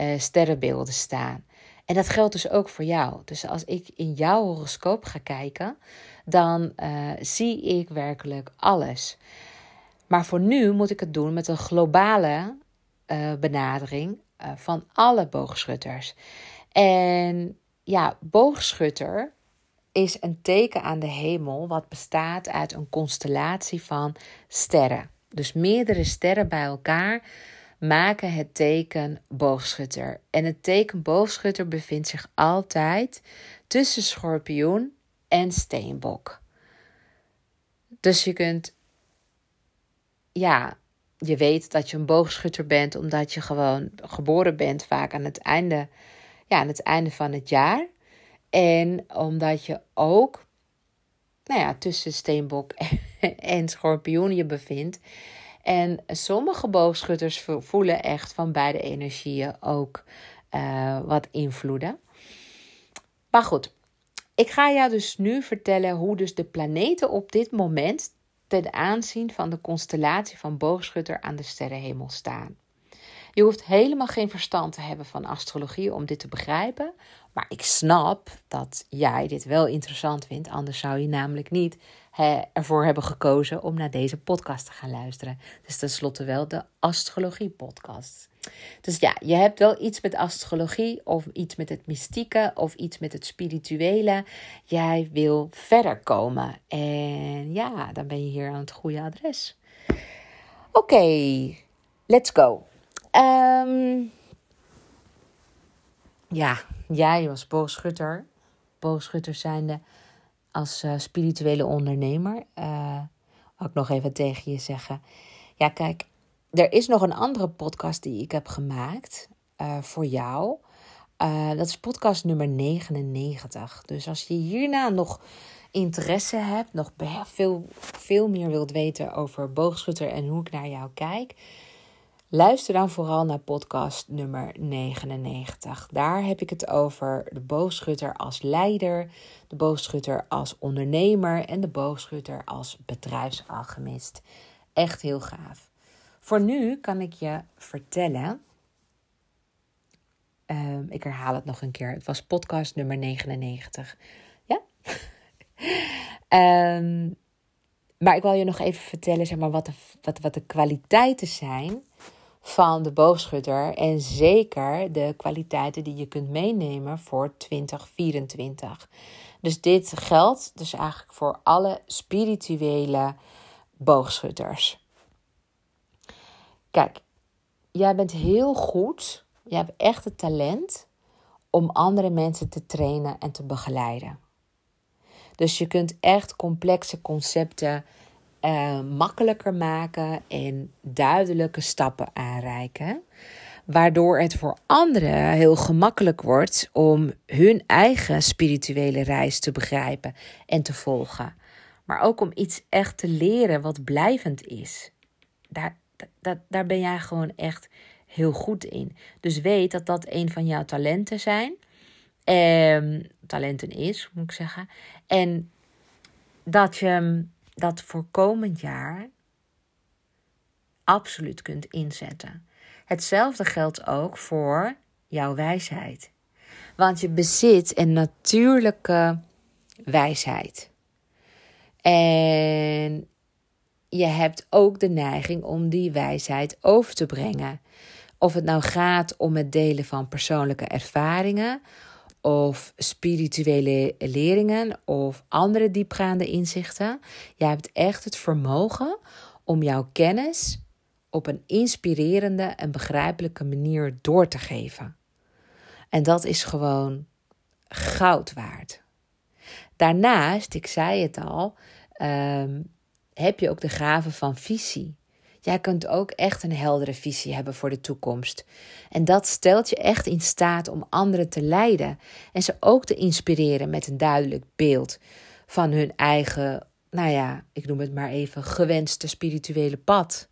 A: uh, sterrenbeelden staan. En dat geldt dus ook voor jou. Dus als ik in jouw horoscoop ga kijken, dan uh, zie ik werkelijk alles. Maar voor nu moet ik het doen met een globale uh, benadering van alle boogschutters. En ja, boogschutter is een teken aan de hemel wat bestaat uit een constellatie van sterren. Dus meerdere sterren bij elkaar maken het teken boogschutter. En het teken boogschutter bevindt zich altijd tussen schorpioen en steenbok. Dus je kunt, ja, je weet dat je een boogschutter bent omdat je gewoon geboren bent vaak aan het einde, ja, aan het einde van het jaar. En omdat je ook, nou ja, tussen steenbok en schorpioen je bevindt. En sommige boogschutters voelen echt van beide energieën ook uh, wat invloeden. Maar goed, ik ga jou dus nu vertellen hoe dus de planeten op dit moment ten aanzien van de constellatie van boogschutter aan de sterrenhemel staan. Je hoeft helemaal geen verstand te hebben van astrologie om dit te begrijpen. Maar ik snap dat jij dit wel interessant vindt. Anders zou je namelijk niet ervoor hebben gekozen om naar deze podcast te gaan luisteren. Dus tenslotte wel de astrologie-podcast. Dus ja, je hebt wel iets met astrologie of iets met het mystieke of iets met het spirituele. Jij wil verder komen. En ja, dan ben je hier aan het goede adres. Oké, let's go. Um, ja, jij was boogschutter. Boogschutters zijnde als uh, spirituele ondernemer. Uh, ook nog even tegen je zeggen. Ja, kijk, er is nog een andere podcast die ik heb gemaakt uh, voor jou. dat is podcast nummer 99. Dus als je hierna nog interesse hebt, nog veel, veel meer wilt weten over boogschutter en hoe ik naar jou kijk Luister dan vooral naar podcast nummer 99. Daar heb ik het over de boogschutter als leider, de boogschutter als ondernemer en de boogschutter als bedrijfsalchemist. Echt heel gaaf. Voor nu kan ik je vertellen. Uh, ik herhaal het nog een keer. Het was podcast nummer 99. Ja? um, maar ik wil je nog even vertellen zeg maar, wat, de, wat, wat de kwaliteiten zijn van de boogschutter. En zeker de kwaliteiten die je kunt meenemen voor 2024. Dus dit geldt dus eigenlijk voor alle spirituele boogschutters. Kijk, jij bent heel goed. Je hebt echt het talent om andere mensen te trainen en te begeleiden. Dus je kunt echt complexe concepten uh, makkelijker maken en duidelijke stappen aanreiken. Waardoor het voor anderen heel gemakkelijk wordt om hun eigen spirituele reis te begrijpen en te volgen. Maar ook om iets echt te leren wat blijvend is. Daar, daar, daar ben jij gewoon echt heel goed in. Dus weet dat dat een van jouw talenten zijn. Um, talenten is, moet ik zeggen. En dat je dat voor komend jaar absoluut kunt inzetten. Hetzelfde geldt ook voor jouw wijsheid. Want je bezit een natuurlijke wijsheid. En je hebt ook de neiging om die wijsheid over te brengen. Of het nou gaat om het delen van persoonlijke ervaringen, of spirituele leringen, of andere diepgaande inzichten. Je hebt echt het vermogen om jouw kennis op een inspirerende en begrijpelijke manier door te geven. En dat is gewoon goud waard. Daarnaast, ik zei het al, ehm, heb je ook de gave van visie. Jij kunt ook echt een heldere visie hebben voor de toekomst. En dat stelt je echt in staat om anderen te leiden en ze ook te inspireren met een duidelijk beeld van hun eigen, nou ja, ik noem het maar even, gewenste spirituele pad.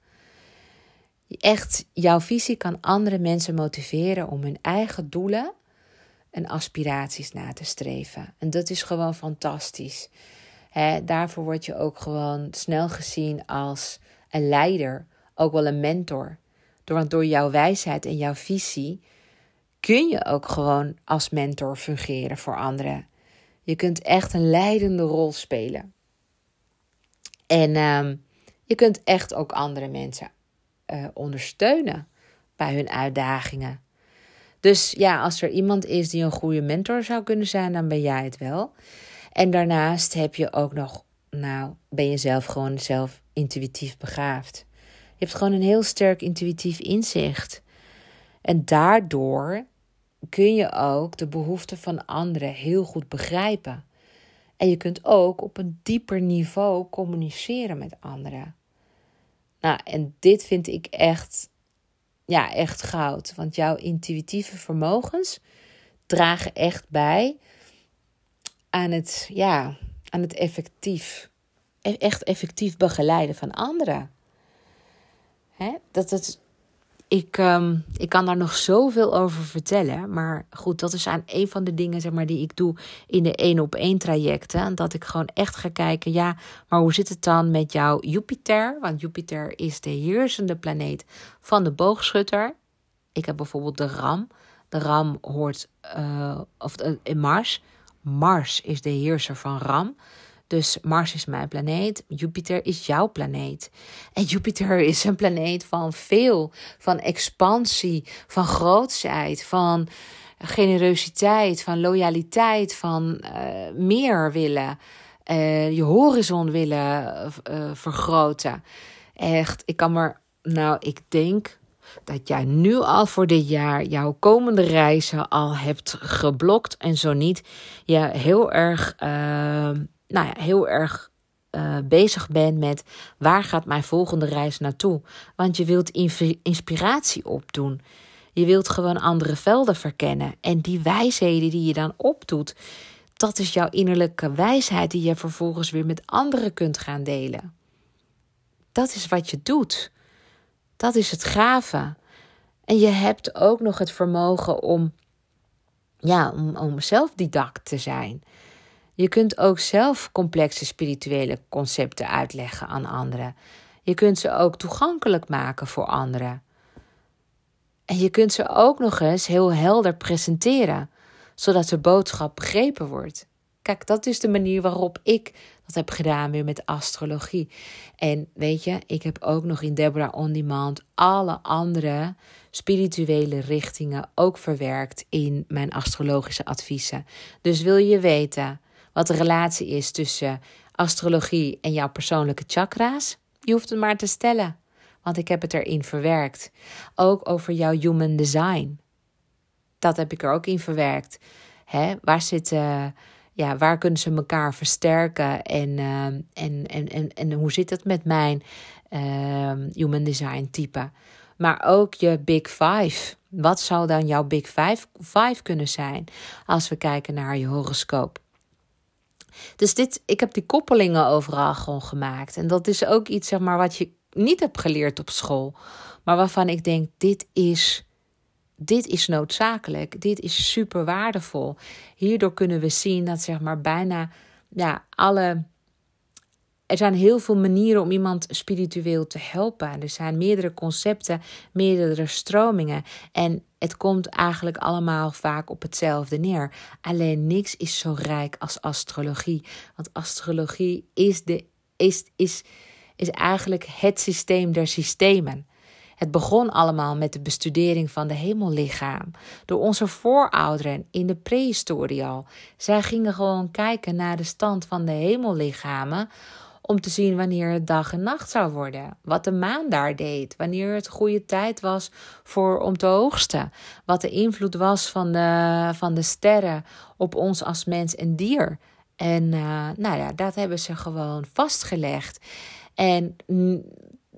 A: Echt, jouw visie kan andere mensen motiveren om hun eigen doelen en aspiraties na te streven. En dat is gewoon fantastisch. Daarvoor word je ook gewoon snel gezien als een leider, ook wel een mentor. Door, door jouw wijsheid en jouw visie kun je ook gewoon als mentor fungeren voor anderen. Je kunt echt een leidende rol spelen. En ehm, je kunt echt ook andere mensen uh, ondersteunen bij hun uitdagingen. Dus ja, als er iemand is die een goede mentor zou kunnen zijn, dan ben jij het wel. En daarnaast heb je ook nog, nou, ben je zelf gewoon zelf intuïtief begaafd. Je hebt gewoon een heel sterk intuïtief inzicht. En daardoor kun je ook de behoeften van anderen heel goed begrijpen. En je kunt ook op een dieper niveau communiceren met anderen. Nou, en dit vind ik echt, ja, echt goud. Want jouw intuïtieve vermogens dragen echt bij aan het, ja, aan het effectief, e-, echt effectief begeleiden van anderen. Hè? Dat het ik, um, ik kan daar nog zoveel over vertellen. Maar goed, dat is aan een van de dingen zeg maar, die ik doe in de één op één trajecten. Dat ik gewoon echt ga kijken, ja, maar hoe zit het dan met jouw Jupiter? Want Jupiter is de heersende planeet van de boogschutter. Ik heb bijvoorbeeld de ram. De ram hoort, uh, of uh, Mars. Mars is de heerser van ram. Dus Mars is mijn planeet, Jupiter is jouw planeet. En Jupiter is een planeet van veel, van expansie, van grootsheid, van generositeit, van loyaliteit, van uh, meer willen, uh, je horizon willen uh, vergroten. Echt, ik kan maar, nou, ik denk dat jij nu al voor dit jaar jouw komende reizen al hebt geblokt en zo niet, je heel erg nou ja, heel erg uh, bezig bent met waar gaat mijn volgende reis naartoe. Want je wilt inspiratie opdoen. Je wilt gewoon andere velden verkennen. En die wijsheden die je dan opdoet, dat is jouw innerlijke wijsheid die je vervolgens weer met anderen kunt gaan delen. Dat is wat je doet. Dat is het gave. En je hebt ook nog het vermogen om, ja, om, om zelfdidact te zijn. Je kunt ook zelf complexe spirituele concepten uitleggen aan anderen. Je kunt ze ook toegankelijk maken voor anderen. En je kunt ze ook nog eens heel helder presenteren, zodat de boodschap begrepen wordt. Kijk, dat is de manier waarop ik dat heb gedaan weer met astrologie. En weet je, ik heb ook nog in Deborah On Demand alle andere spirituele richtingen ook verwerkt in mijn astrologische adviezen. Dus wil je weten wat de relatie is tussen astrologie en jouw persoonlijke chakra's? Je hoeft het maar te stellen, want ik heb het erin verwerkt. Ook over jouw human design. Dat heb ik er ook in verwerkt. Hè? Waar zitten ja, waar kunnen ze elkaar versterken en, uh, en, en, en, en hoe zit het met mijn uh, human design type? Maar ook je big five. Wat zou dan jouw big five, five kunnen zijn als we kijken naar je horoscoop? Dus dit, ik heb die koppelingen overal gewoon gemaakt. En dat is ook iets zeg maar, wat je niet hebt geleerd op school. Maar waarvan ik denk, dit is dit is noodzakelijk, dit is super waardevol. Hierdoor kunnen we zien dat zeg maar bijna ja, alle. Er zijn heel veel manieren om iemand spiritueel te helpen. Er zijn meerdere concepten, meerdere stromingen. En het komt eigenlijk allemaal vaak op hetzelfde neer. Alleen niks is zo rijk als astrologie. Want astrologie is, de, is, is, is eigenlijk het systeem der systemen. Het begon allemaal met de bestudering van de hemellichaam. Door onze voorouderen in de prehistorie al. Zij gingen gewoon kijken naar de stand van de hemellichamen. Om te zien wanneer het dag en nacht zou worden. Wat de maan daar deed. Wanneer het goede tijd was voor om te oogsten. Wat de invloed was van de, van de sterren op ons als mens en dier. En uh, nou ja, dat hebben ze gewoon vastgelegd. En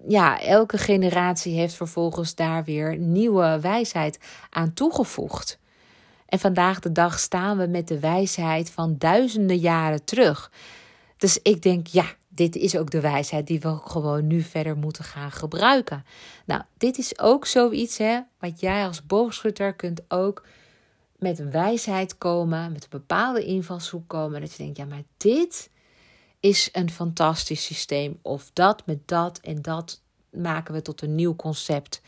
A: ja, elke generatie heeft vervolgens daar weer nieuwe wijsheid aan toegevoegd. En vandaag de dag staan we met de wijsheid van duizenden jaren terug. Dus ik denk, ja, dit is ook de wijsheid die we gewoon nu verder moeten gaan gebruiken. Nou, dit is ook zoiets, hè, wat jij als boogschutter kunt ook met wijsheid komen, met een bepaalde invalshoek komen. Dat je denkt, ja, maar dit is een fantastisch systeem. Of dat met dat en dat maken we tot een nieuw concept.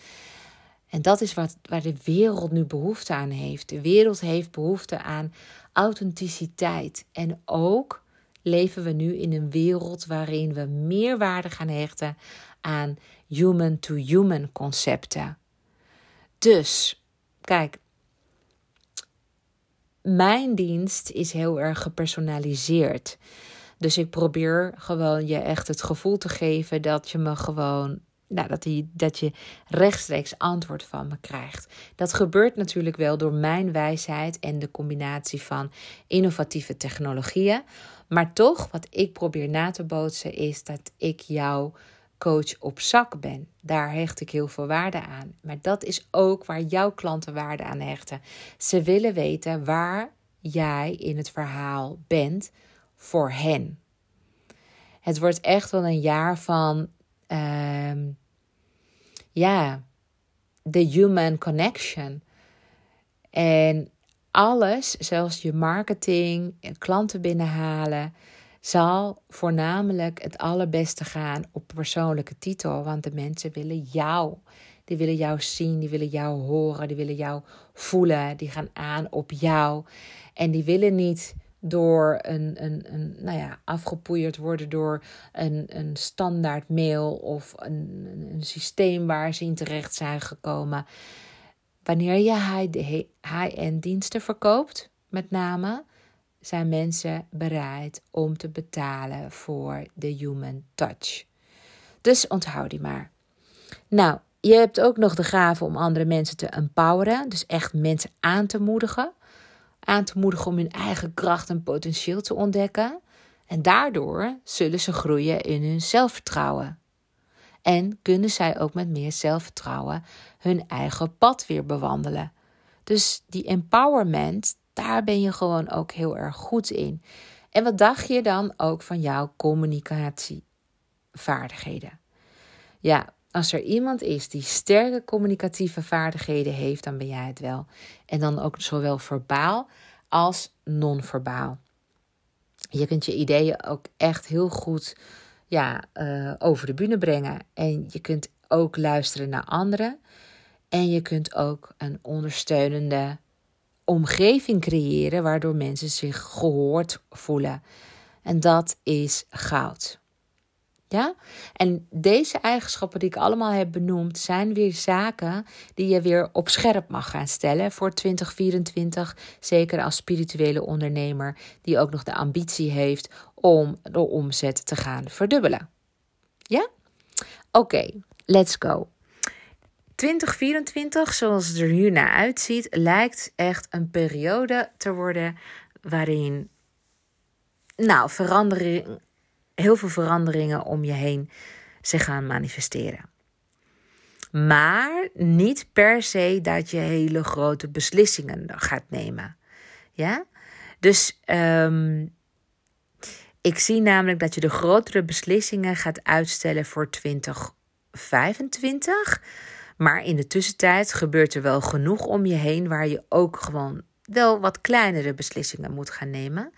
A: En dat is wat, waar de wereld nu behoefte aan heeft. De wereld heeft behoefte aan authenticiteit. En ook leven we nu in een wereld waarin we meer waarde gaan hechten aan human-to-human concepten. Dus, kijk, mijn dienst is heel erg gepersonaliseerd. Dus ik probeer gewoon je echt het gevoel te geven dat je me gewoon. Nou, dat, die, dat je rechtstreeks antwoord van me krijgt. Dat gebeurt natuurlijk wel door mijn wijsheid en de combinatie van innovatieve technologieën. Maar toch, wat ik probeer na te bootsen, is dat ik jouw coach op zak ben. Daar hecht ik heel veel waarde aan. Maar dat is ook waar jouw klanten waarde aan hechten. Ze willen weten waar jij in het verhaal bent voor hen. Het wordt echt wel een jaar van, uh, ja, de human connection. En alles, zelfs je marketing en klanten binnenhalen, zal voornamelijk het allerbeste gaan op persoonlijke titel. Want de mensen willen jou. Die willen jou zien, die willen jou horen, die willen jou voelen. Die gaan aan op jou. En die willen niet door een, een, een nou ja, afgepoeierd worden door een, een standaard mail of een, een systeem waar ze in terecht zijn gekomen. Wanneer je high-end diensten verkoopt, met name, zijn mensen bereid om te betalen voor de human touch. Dus onthoud die maar. Nou, je hebt ook nog de gave om andere mensen te empoweren, dus echt mensen aan te moedigen aan te moedigen om hun eigen kracht en potentieel te ontdekken. En daardoor zullen ze groeien in hun zelfvertrouwen. En kunnen zij ook met meer zelfvertrouwen hun eigen pad weer bewandelen. Dus die empowerment, daar ben je gewoon ook heel erg goed in. En wat dacht je dan ook van jouw communicatievaardigheden? Ja, als er iemand is die sterke communicatieve vaardigheden heeft, dan ben jij het wel. En dan ook zowel verbaal als non-verbaal. Je kunt je ideeën ook echt heel goed ja, uh, over de bühne brengen. En je kunt ook luisteren naar anderen. En je kunt ook een ondersteunende omgeving creëren waardoor mensen zich gehoord voelen. En dat is goud. Ja? En deze eigenschappen die ik allemaal heb benoemd, zijn weer zaken die je weer op scherp mag gaan stellen voor 2024. Zeker als spirituele ondernemer die ook nog de ambitie heeft om de omzet te gaan verdubbelen. Ja? Oké, let's go. 2024, zoals het er nu naar uitziet, lijkt echt een periode te worden waarin nou, verandering, heel veel veranderingen om je heen zich gaan manifesteren. Maar niet per se dat je hele grote beslissingen gaat nemen. Ja? Dus ehm, ik zie namelijk dat je de grotere beslissingen gaat uitstellen voor 2025. Maar in de tussentijd gebeurt er wel genoeg om je heen waar je ook gewoon wel wat kleinere beslissingen moet gaan nemen.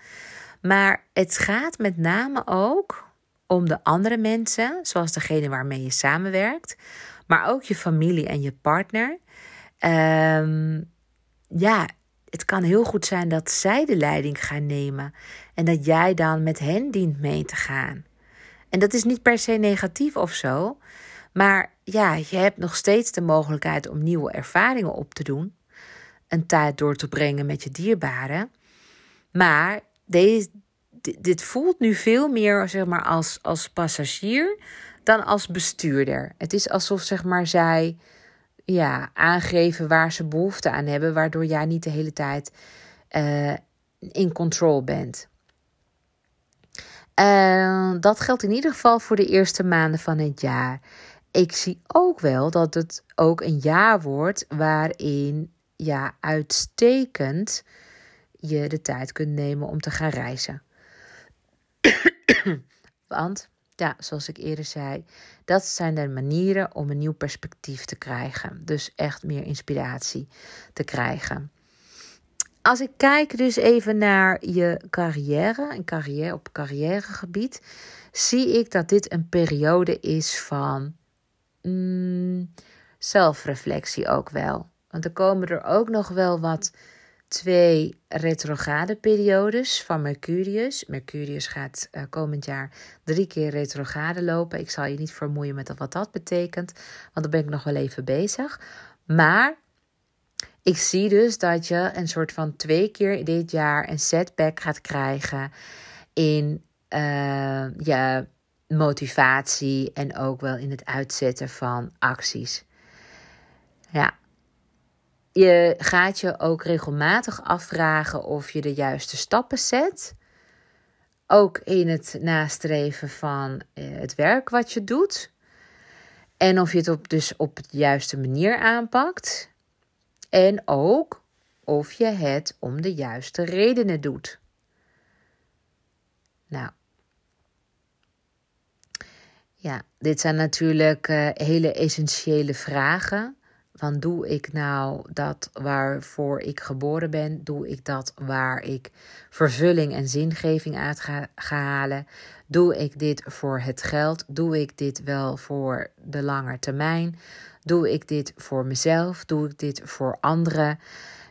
A: Maar het gaat met name ook om de andere mensen, zoals degene waarmee je samenwerkt, maar ook je familie en je partner. Um, ja, het kan heel goed zijn dat zij de leiding gaan nemen en dat jij dan met hen dient mee te gaan. En dat is niet per se negatief of zo, maar ja, je hebt nog steeds de mogelijkheid om nieuwe ervaringen op te doen, een tijd door te brengen met je dierbaren. Maar dit voelt nu veel meer zeg maar, als, als passagier dan als bestuurder. Het is alsof zeg maar, zij ja, aangeven waar ze behoefte aan hebben, waardoor jij niet de hele tijd uh, in control bent. Uh, dat geldt in ieder geval voor de eerste maanden van het jaar. Ik zie ook wel dat het ook een jaar wordt waarin ja, uitstekend je de tijd kunt nemen om te gaan reizen. Want, ja, zoals ik eerder zei, dat zijn de manieren om een nieuw perspectief te krijgen. Dus echt meer inspiratie te krijgen. Als ik kijk dus even naar je carrière, en carrière op carrièregebied, zie ik dat dit een periode is van mm, zelfreflectie ook wel. Want er komen er ook nog wel wat twee retrograde periodes van Mercurius. Mercurius gaat uh, komend jaar drie keer retrograde lopen. Ik zal je niet vermoeien met wat dat betekent, want daar ben ik nog wel even bezig. Maar ik zie dus dat je een soort van twee keer dit jaar een setback gaat krijgen in uh, je motivatie en ook wel in het uitzetten van acties. Ja, je gaat je ook regelmatig afvragen of je de juiste stappen zet. Ook in het nastreven van eh, het werk wat je doet. En of je het op, dus op de juiste manier aanpakt. En ook of je het om de juiste redenen doet. Nou. Ja, dit zijn natuurlijk uh, hele essentiële vragen. Van doe ik nou dat waarvoor ik geboren ben? Doe ik dat waar ik vervulling en zingeving uit ga, halen? Doe ik dit voor het geld? Doe ik dit wel voor de lange termijn? Doe ik dit voor mezelf? Doe ik dit voor anderen?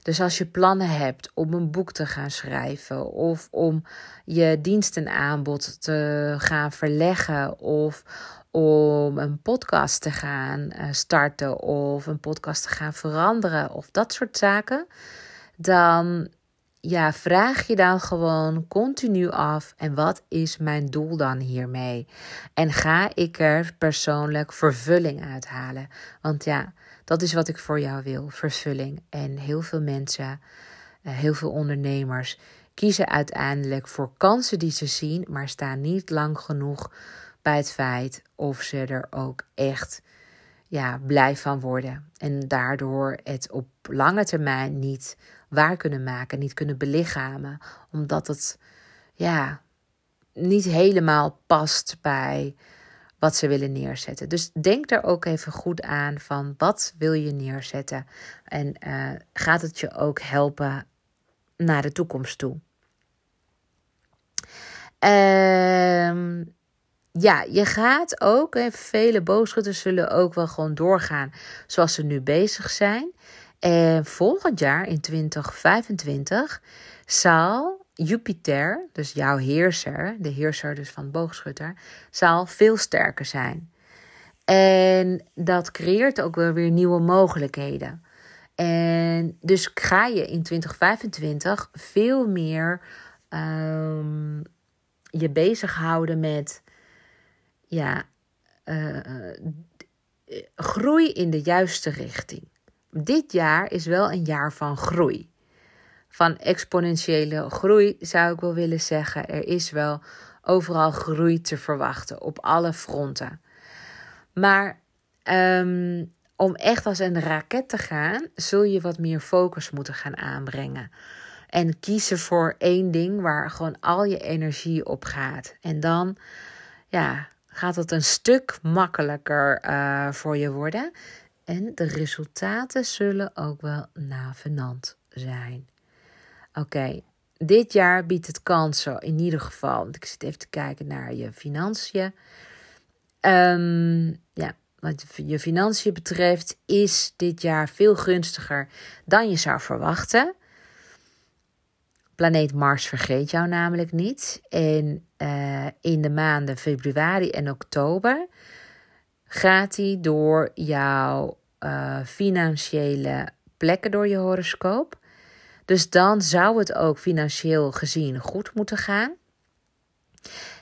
A: Dus als je plannen hebt om een boek te gaan schrijven of om je dienstenaanbod te gaan verleggen of om een podcast te gaan eh, starten of een podcast te gaan veranderen of dat soort zaken, dan ja, vraag je dan gewoon continu af: en wat is mijn doel dan hiermee? En ga ik er persoonlijk vervulling uithalen? Want ja, dat is wat ik voor jou wil: vervulling. En heel veel mensen, eh, heel veel ondernemers kiezen uiteindelijk voor kansen die ze zien, maar staan niet lang genoeg het feit of ze er ook echt ja, blij van worden. En daardoor het op lange termijn niet waar kunnen maken, niet kunnen belichamen, omdat het ja, niet helemaal past bij wat ze willen neerzetten. Dus denk er ook even goed aan van wat wil je neerzetten en uh, gaat het je ook helpen naar de toekomst toe. Ehm ja, je gaat ook, hè, vele boogschutters zullen ook wel gewoon doorgaan zoals ze nu bezig zijn. En volgend jaar, in 2025, zal Jupiter, dus jouw heerser, de heerser dus van boogschutter, zal veel sterker zijn. En dat creëert ook wel weer nieuwe mogelijkheden. En dus ga je in 2025 veel meer um, je bezighouden met ja, uh, groei in de juiste richting. Dit jaar is wel een jaar van groei. Van exponentiële groei zou ik wel willen zeggen. Er is wel overal groei te verwachten op alle fronten. Maar um, om echt als een raket te gaan, zul je wat meer focus moeten gaan aanbrengen. En kiezen voor één ding waar gewoon al je energie op gaat. En dan ja, gaat het een stuk makkelijker uh, voor je worden. En de resultaten zullen ook wel navenant zijn. Oké, dit jaar biedt het kansen in ieder geval. Want ik zit even te kijken naar je financiën. Um, ja, wat je financiën betreft, is dit jaar veel gunstiger dan je zou verwachten. Planeet Mars vergeet jou namelijk niet. En uh, in de maanden februari en oktober gaat hij door jouw uh, financiële plekken door je horoscoop. Dus dan zou het ook financieel gezien goed moeten gaan.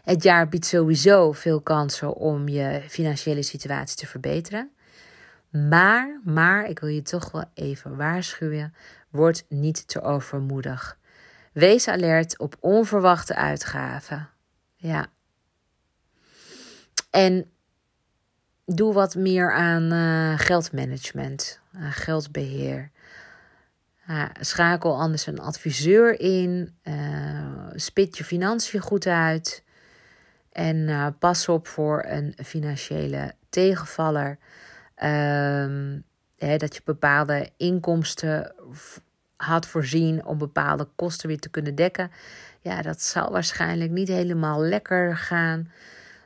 A: Het jaar biedt sowieso veel kansen om je financiële situatie te verbeteren. Maar, maar, ik wil je toch wel even waarschuwen: word niet te overmoedig. Wees alert op onverwachte uitgaven. Ja. En doe wat meer aan uh, geldmanagement, aan geldbeheer. schakel anders een adviseur in. Uh, spit je financiën goed uit. En uh, pas op voor een financiële tegenvaller. Um, hè, dat je bepaalde inkomsten had voorzien om bepaalde kosten weer te kunnen dekken. Ja, dat zal waarschijnlijk niet helemaal lekker gaan.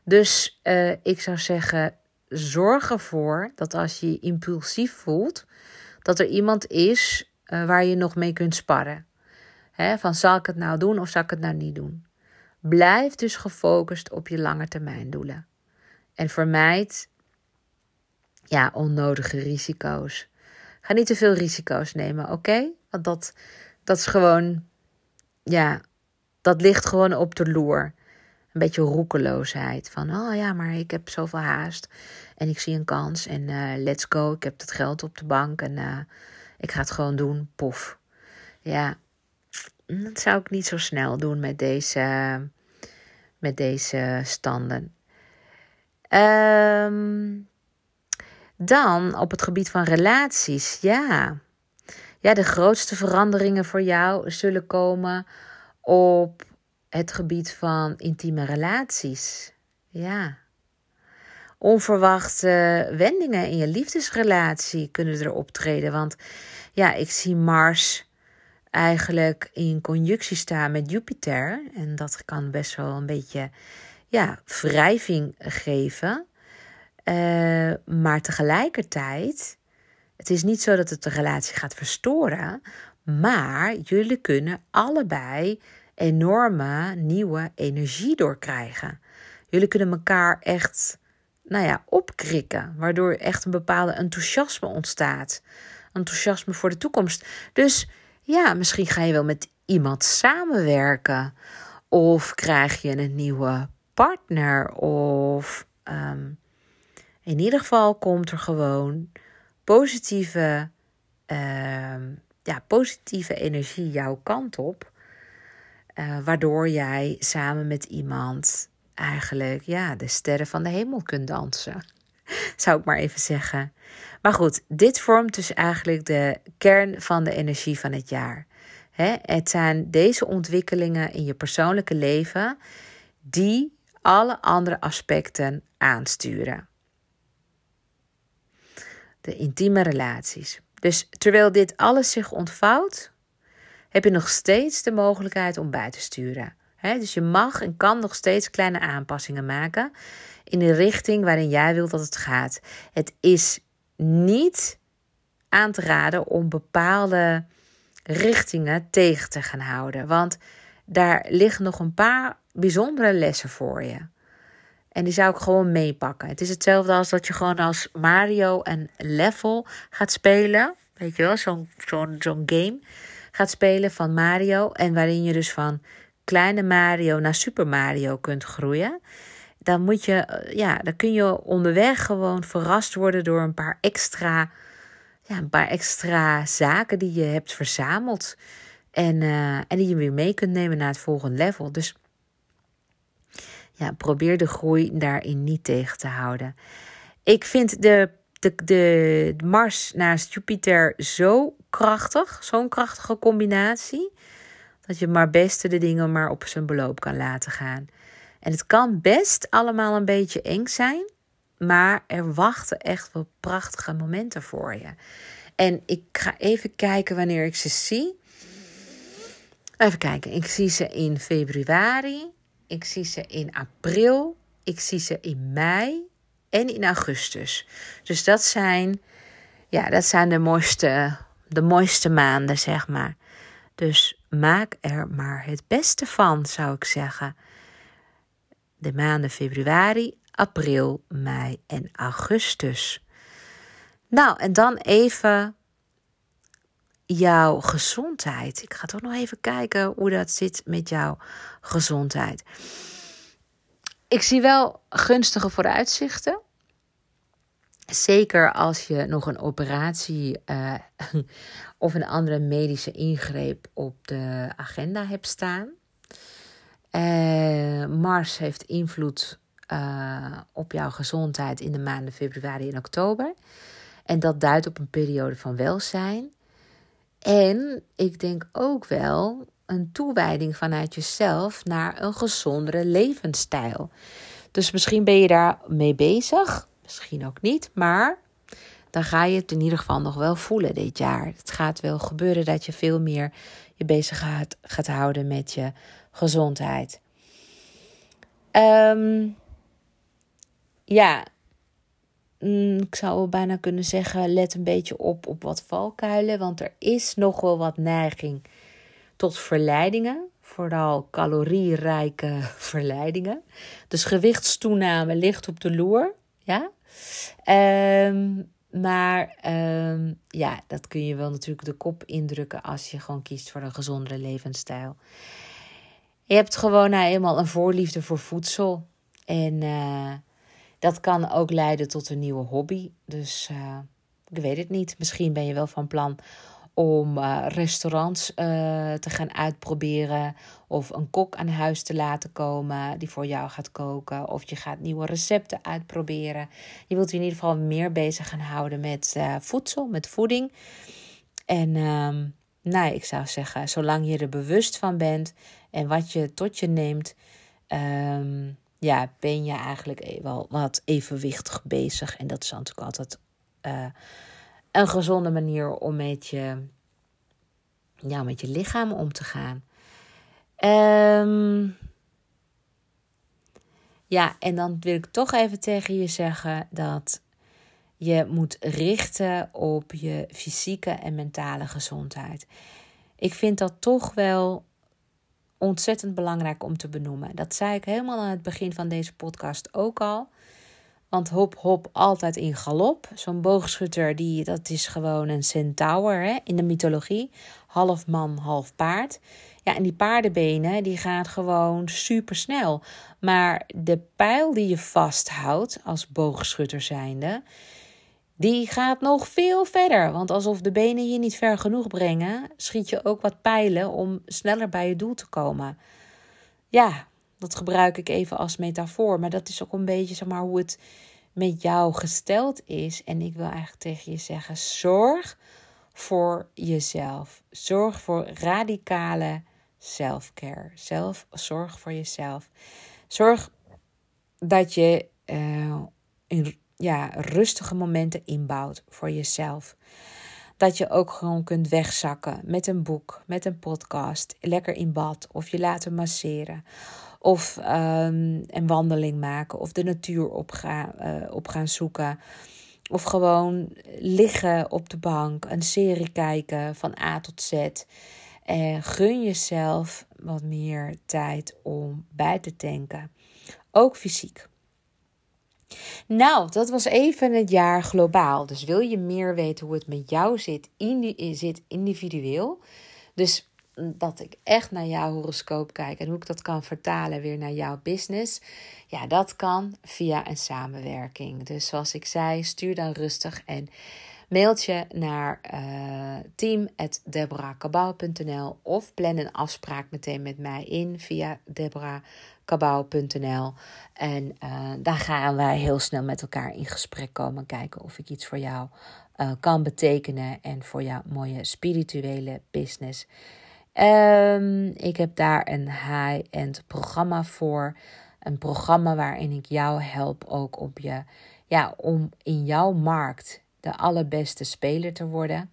A: Dus uh, ik zou zeggen, zorg ervoor dat als je je impulsief voelt, dat er iemand is uh, waar je nog mee kunt sparren. Van zal ik het nou doen of zal ik het nou niet doen? Blijf dus gefocust op je lange termijn doelen. En vermijd ja, onnodige risico's. Ga niet te veel risico's nemen, oké? Want dat, dat is gewoon, ja, dat ligt gewoon op de loer. Een beetje roekeloosheid. Van, oh ja, maar ik heb zoveel haast. En ik zie een kans. En uh, let's go. Ik heb het geld op de bank. En uh, ik ga het gewoon doen. Pof. Ja, dat zou ik niet zo snel doen met deze, met deze standen. Um, dan op het gebied van relaties. Ja. ja, de grootste veranderingen voor jou zullen komen op het gebied van intieme relaties. Ja. Onverwachte wendingen in je liefdesrelatie kunnen er optreden. Want ja, ik zie Mars eigenlijk in conjunctie staan met Jupiter. En dat kan best wel een beetje ja, wrijving geven. Uh, maar tegelijkertijd, het is niet zo dat het de relatie gaat verstoren. Maar jullie kunnen allebei enorme nieuwe energie doorkrijgen. Jullie kunnen elkaar echt, nou ja, opkrikken. Waardoor echt een bepaalde enthousiasme ontstaat. Enthousiasme voor de toekomst. Dus ja, misschien ga je wel met iemand samenwerken. Of krijg je een nieuwe partner. Of um, in ieder geval komt er gewoon positieve, uh, ja, positieve energie jouw kant op. Uh, waardoor jij samen met iemand eigenlijk ja, de sterren van de hemel kunt dansen. Zou ik maar even zeggen. Maar goed, dit vormt dus eigenlijk de kern van de energie van het jaar. het zijn deze ontwikkelingen in je persoonlijke leven die alle andere aspecten aansturen. De intieme relaties. Dus terwijl dit alles zich ontvouwt, heb je nog steeds de mogelijkheid om bij te sturen. dus je mag en kan nog steeds kleine aanpassingen maken in de richting waarin jij wilt dat het gaat. Het is niet aan te raden om bepaalde richtingen tegen te gaan houden. Want daar liggen nog een paar bijzondere lessen voor je. En die zou ik gewoon meepakken. Het is hetzelfde als dat je gewoon als Mario een level gaat spelen. Weet je wel, zo'n zo'n zo'n game gaat spelen van Mario. En waarin je dus van kleine Mario naar Super Mario kunt groeien. Dan moet je, eh, ja, dan kun je onderweg gewoon verrast worden door een paar extra, ja, een paar extra zaken die je hebt verzameld. En, uh, en die je weer mee kunt nemen naar het volgende level. Dus probeer de groei daarin niet tegen te houden. Ik vind de, de, de Mars naast Jupiter zo krachtig, zo'n krachtige combinatie, dat je maar beste de dingen maar op zijn beloop kan laten gaan. En het kan best allemaal een beetje eng zijn, maar er wachten echt wel prachtige momenten voor je. En ik ga even kijken wanneer ik ze zie. Even kijken, ik zie ze in februari, ik zie ze in april, ik zie ze in mei en in augustus. Dus dat zijn, ja, dat zijn de mooiste, de mooiste maanden, zeg maar. Dus maak er maar het beste van, zou ik zeggen. De maanden februari, april, mei en augustus. Nou, en dan even jouw gezondheid. Ik ga toch nog even kijken hoe dat zit met jouw gezondheid. Ik zie wel gunstige vooruitzichten. Zeker als je nog een operatie uh, of een andere medische ingreep op de agenda hebt staan. Uh, Mars heeft invloed uh, op jouw gezondheid in de maanden februari en oktober. En dat duidt op een periode van welzijn. En ik denk ook wel een toewijding vanuit jezelf naar een gezondere levensstijl. Dus misschien ben je daar mee bezig, misschien ook niet, maar dan ga je het in ieder geval nog wel voelen dit jaar. Het gaat wel gebeuren dat je veel meer je bezig gaat, gaat houden met je gezondheid. Um, ja, Mm, ik zou bijna kunnen zeggen, let een beetje op op wat valkuilen. Want er is nog wel wat neiging tot verleidingen. Vooral calorierijke verleidingen. Dus gewichtstoename ligt op de loer. Ja. Um, maar um, ja, dat kun je wel natuurlijk de kop indrukken als je gewoon kiest voor een gezondere levensstijl. Je hebt gewoon nou eenmaal een voorliefde voor voedsel. En uh, dat kan ook leiden tot een nieuwe hobby. Dus uh, ik weet het niet. Misschien ben je wel van plan om uh, restaurants uh, te gaan uitproberen. Of een kok aan huis te laten komen die voor jou gaat koken. Of je gaat nieuwe recepten uitproberen. Je wilt je in ieder geval meer bezig gaan houden met voedsel, met voeding. En um, nou, ik zou zeggen, zolang je er bewust van bent en wat je tot je neemt. Um, ja, ben je eigenlijk e- wel wat evenwichtig bezig. En dat is natuurlijk altijd uh, een gezonde manier om met je, ja, met je lichaam om te gaan. Um, ja, en dan wil ik toch even tegen je zeggen dat je moet richten op je fysieke en mentale gezondheid. Ik vind dat toch wel ontzettend belangrijk om te benoemen. Dat zei ik helemaal aan het begin van deze podcast ook al. Want hop, hop, altijd in galop. Zo'n boogschutter, die, dat is gewoon een centaur hè, in de mythologie. Half man, half paard. Ja, en die paardenbenen, die gaan gewoon super snel. Maar de pijl die je vasthoudt als boogschutter zijnde die gaat nog veel verder. Want alsof de benen je niet ver genoeg brengen, schiet je ook wat pijlen om sneller bij je doel te komen. Ja, dat gebruik ik even als metafoor. Maar dat is ook een beetje zeg maar, hoe het met jou gesteld is. En ik wil eigenlijk tegen je zeggen: zorg voor jezelf. Zorg voor radicale self-care. Zelf, zorg voor jezelf. Zorg dat je uh, in ja, rustige momenten inbouwt voor jezelf. Dat je ook gewoon kunt wegzakken met een boek, met een podcast, lekker in bad of je laten masseren. Of um, een wandeling maken of de natuur op, uh, op gaan zoeken. Of gewoon liggen op de bank, een serie kijken van A tot Z. En gun jezelf wat meer tijd om bij te tanken. Ook fysiek. Nou, dat was even het jaar globaal. Dus wil je meer weten hoe het met jou zit, zit individueel? Dus dat ik echt naar jouw horoscoop kijk en hoe ik dat kan vertalen weer naar jouw business. Ja, dat kan via een samenwerking. Dus zoals ik zei, stuur dan rustig en mailtje naar uh, of plan een afspraak meteen met mij in via En uh, dan gaan wij heel snel met elkaar in gesprek komen. Kijken of ik iets voor jou uh, kan betekenen en voor jouw mooie spirituele business. Um, ik heb daar een high-end programma voor. Een programma waarin ik jou help ook op je, ja, om in jouw markt de allerbeste speler te worden.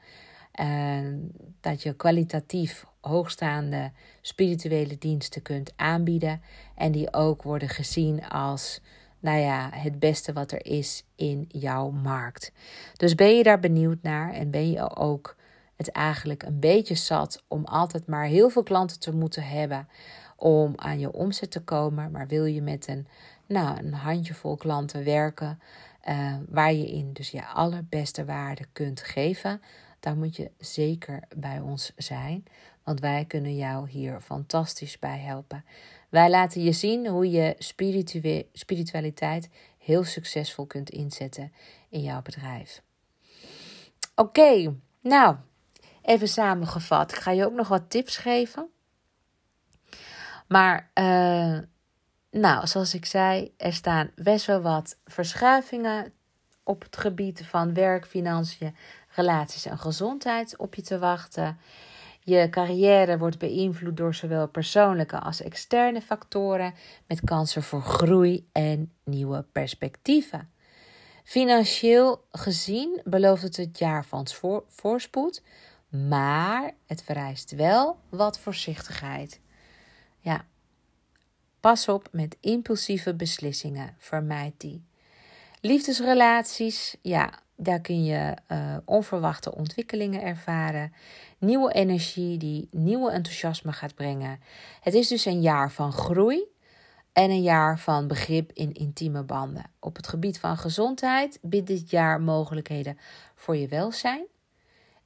A: En dat je kwalitatief hoogstaande spirituele diensten kunt aanbieden. En die ook worden gezien als, nou ja, het beste wat er is in jouw markt. Dus ben je daar benieuwd naar en ben je ook het eigenlijk een beetje zat om altijd maar heel veel klanten te moeten hebben om aan je omzet te komen. Maar wil je met een, nou, een handjevol klanten werken uh, waar je in dus je allerbeste waarde kunt geven, dan moet je zeker bij ons zijn. Want wij kunnen jou hier fantastisch bij helpen. Wij laten je zien hoe je spiritualiteit heel succesvol kunt inzetten in jouw bedrijf. Oké, nou, Even samengevat. Ik ga je ook nog wat tips geven. Maar, uh, nou, zoals ik zei, er staan best wel wat verschuivingen op het gebied van werk, financiën, relaties en gezondheid op je te wachten. Je carrière wordt beïnvloed door zowel persoonlijke als externe factoren, met kansen voor groei en nieuwe perspectieven. Financieel gezien belooft het het jaar van voorspoed, maar het vereist wel wat voorzichtigheid. Ja, pas op met impulsieve beslissingen. Vermijd die. Liefdesrelaties, ja, daar kun je uh, onverwachte ontwikkelingen ervaren. Nieuwe energie die nieuwe enthousiasme gaat brengen. Het is dus een jaar van groei en een jaar van begrip in intieme banden. Op het gebied van gezondheid biedt dit jaar mogelijkheden voor je welzijn.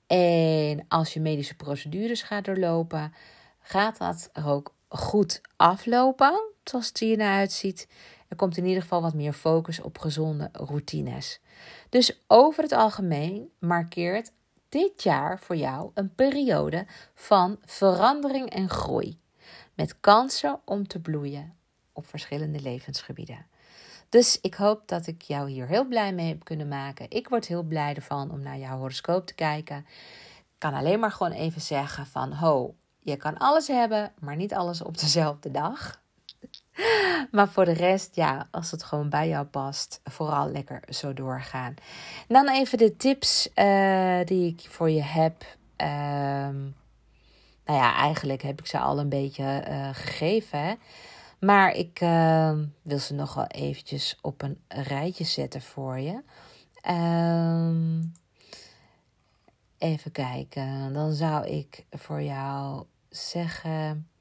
A: En als je medische procedures gaat doorlopen, gaat dat ook goed aflopen, zoals het hier naar uitziet. Er komt in ieder geval wat meer focus op gezonde routines. Dus over het algemeen markeert dit jaar voor jou een periode van verandering en groei. Met kansen om te bloeien op verschillende levensgebieden. Dus ik hoop dat ik jou hier heel blij mee heb kunnen maken. Ik word heel blij ervan om naar jouw horoscoop te kijken. Ik kan alleen maar gewoon even zeggen van ho, je kan alles hebben, maar niet alles op dezelfde dag. Maar voor de rest, ja, als het gewoon bij jou past, vooral lekker zo doorgaan. dan even de tips uh, die ik voor je heb. Um, nou ja, eigenlijk heb ik ze al een beetje uh, gegeven. Maar ik uh, wil ze nog wel eventjes op een rijtje zetten voor je. Uh, even kijken. Dan zou ik voor jou zeggen.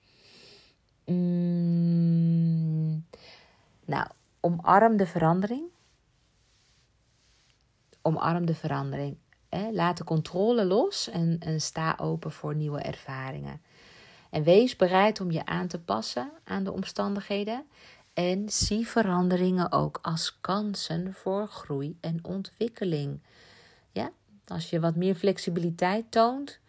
A: Mm, nou, omarm de verandering. Omarm de verandering. Hè? Laat de controle los en, en sta open voor nieuwe ervaringen. En wees bereid om je aan te passen aan de omstandigheden. En zie veranderingen ook als kansen voor groei en ontwikkeling. Ja, als je wat meer flexibiliteit toont,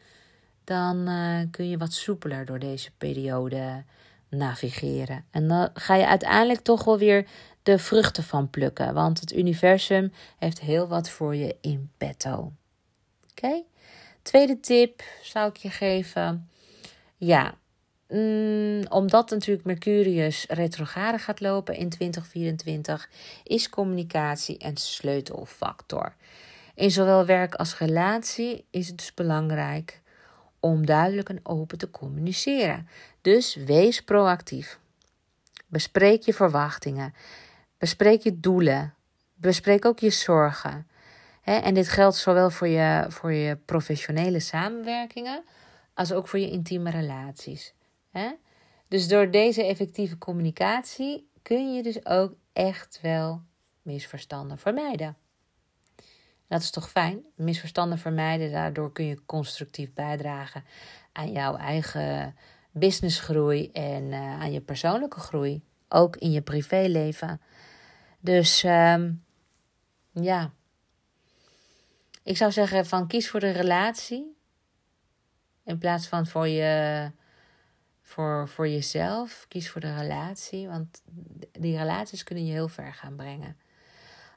A: dan uh, kun je wat soepeler door deze periode navigeren. En dan ga je uiteindelijk toch wel weer de vruchten van plukken, want het universum heeft heel wat voor je in petto. Oké? Tweede tip zou ik je geven. Ja, mm, omdat natuurlijk Mercurius retrograde gaat lopen in 2024, is communicatie een sleutelfactor. In zowel werk als relatie is het dus belangrijk om duidelijk en open te communiceren. Dus wees proactief. Bespreek je verwachtingen. Bespreek je doelen. Bespreek ook je zorgen. en dit geldt zowel voor je, voor je professionele samenwerkingen als ook voor je intieme relaties. Dus door deze effectieve communicatie kun je dus ook echt wel misverstanden vermijden. Dat is toch fijn? Misverstanden vermijden, daardoor kun je constructief bijdragen aan jouw eigen businessgroei en uh, aan je persoonlijke groei. Ook in je privéleven. Dus um, ja, ik zou zeggen van kies voor de relatie in plaats van voor, je, voor, voor jezelf. Kies voor de relatie, want die relaties kunnen je heel ver gaan brengen.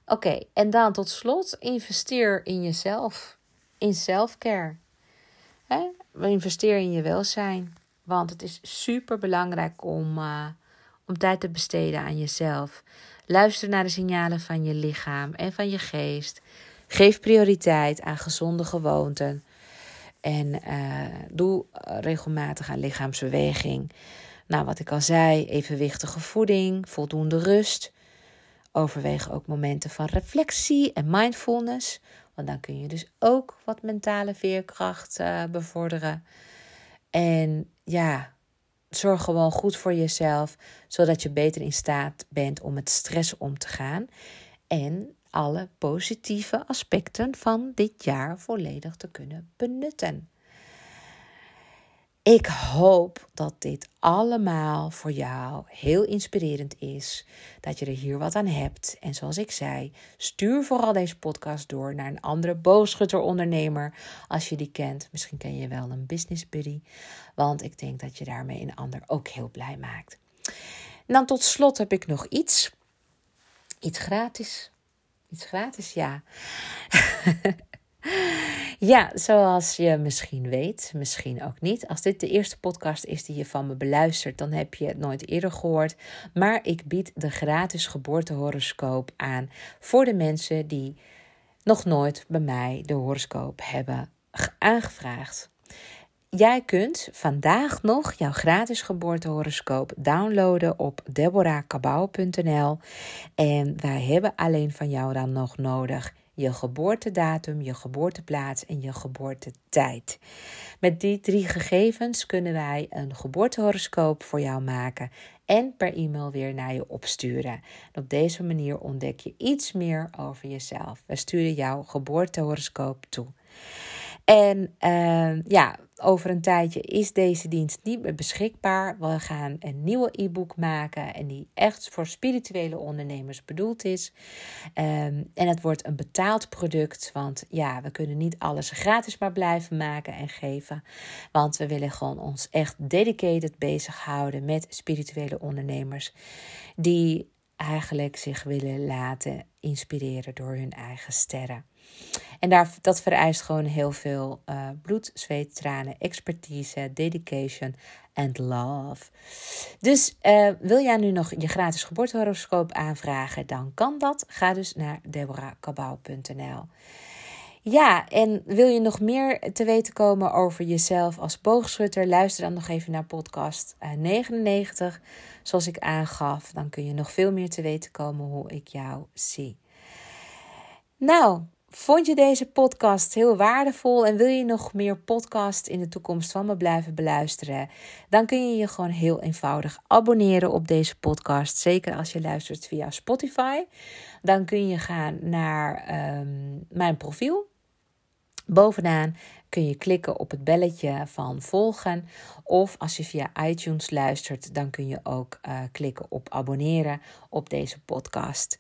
A: Oké, en dan tot slot, investeer in jezelf. In selfcare. Investeer in je welzijn. Want het is super belangrijk om, uh, om tijd te besteden aan jezelf. Luister naar de signalen van je lichaam en van je geest. Geef prioriteit aan gezonde gewoonten. En uh, doe regelmatig aan lichaamsbeweging. Nou, wat ik al zei, evenwichtige voeding, voldoende rust. Overweeg ook momenten van reflectie en mindfulness. Want dan kun je dus ook wat mentale veerkracht uh, bevorderen. En ja, zorg gewoon goed voor jezelf, zodat je beter in staat bent om met stress om te gaan. En alle positieve aspecten van dit jaar volledig te kunnen benutten. Ik hoop dat dit allemaal voor jou heel inspirerend is. Dat je er hier wat aan hebt. En zoals ik zei, stuur vooral deze podcast door naar een andere boogschutter-ondernemer. Als je die kent. Misschien ken je wel een business buddy. Want ik denk dat je daarmee een ander ook heel blij maakt. En dan tot slot heb ik nog iets. Iets gratis. Iets gratis, ja. Ja, zoals je misschien weet, misschien ook niet. Als dit de eerste podcast is die je van me beluistert, dan heb je het nooit eerder gehoord. Maar ik bied de gratis geboortehoroscoop aan voor de mensen die nog nooit bij mij de horoscoop hebben aangevraagd. Jij kunt vandaag nog jouw gratis geboortehoroscoop downloaden op deborahkabau.nl. En wij hebben alleen van jou dan nog nodig je geboortedatum, je geboorteplaats en je geboortetijd. Met die drie gegevens kunnen wij een geboortehoroscoop voor jou maken en per e-mail weer naar je opsturen. op deze manier ontdek je iets meer over jezelf. We sturen jouw geboortehoroscoop toe. En uh, ja, over een tijdje is deze dienst niet meer beschikbaar. We gaan een nieuwe e-book maken en die echt voor spirituele ondernemers bedoeld is. Ehm, en het wordt een betaald product, want ja, we kunnen niet alles gratis maar blijven maken en geven. Want we willen gewoon ons echt dedicated bezighouden met spirituele ondernemers die eigenlijk zich willen laten inspireren door hun eigen sterren. En daar, dat vereist gewoon heel veel uh, bloed, zweet, tranen, expertise, dedication en love. Dus uh, wil jij nu nog je gratis geboortehoroscoop aanvragen, dan kan dat. Ga dus naar deborahkabau.nl. Ja, en wil je nog meer te weten komen over jezelf als boogschutter? Luister dan nog even naar podcast 99. Eh, Zoals ik aangaf, dan kun je nog veel meer te weten komen hoe ik jou zie. Nou, Vond je deze podcast heel waardevol en wil je nog meer podcasts in de toekomst van me blijven beluisteren? Dan kun je je gewoon heel eenvoudig abonneren op deze podcast. Zeker als je luistert via Spotify. Dan kun je gaan naar ehm, mijn profiel. Bovenaan kun je klikken op het belletje van volgen. Of als je via iTunes luistert, dan kun je ook uh, klikken op abonneren op deze podcast.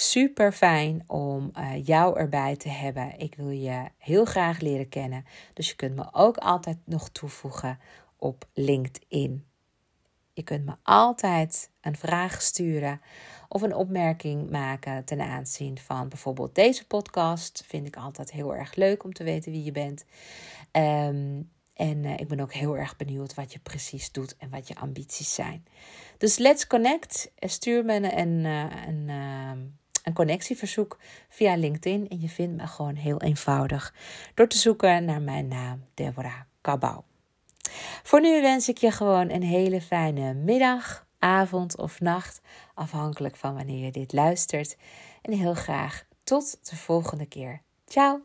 A: Super fijn om uh, jou erbij te hebben. Ik wil je heel graag leren kennen. Dus je kunt me ook altijd nog toevoegen op LinkedIn. Je kunt me altijd een vraag sturen of een opmerking maken ten aanzien van bijvoorbeeld deze podcast. Vind ik altijd heel erg leuk om te weten wie je bent. Ehm, en uh, ik ben ook heel erg benieuwd wat je precies doet en wat je ambities zijn. Dus let's connect. Stuur me een, een, eh, een, ehm, een connectieverzoek via LinkedIn. En je vindt me gewoon heel eenvoudig door te zoeken naar mijn naam, Deborah Kabau. Voor nu wens ik je gewoon een hele fijne middag, avond of nacht, afhankelijk van wanneer je dit luistert. En heel graag tot de volgende keer. Ciao!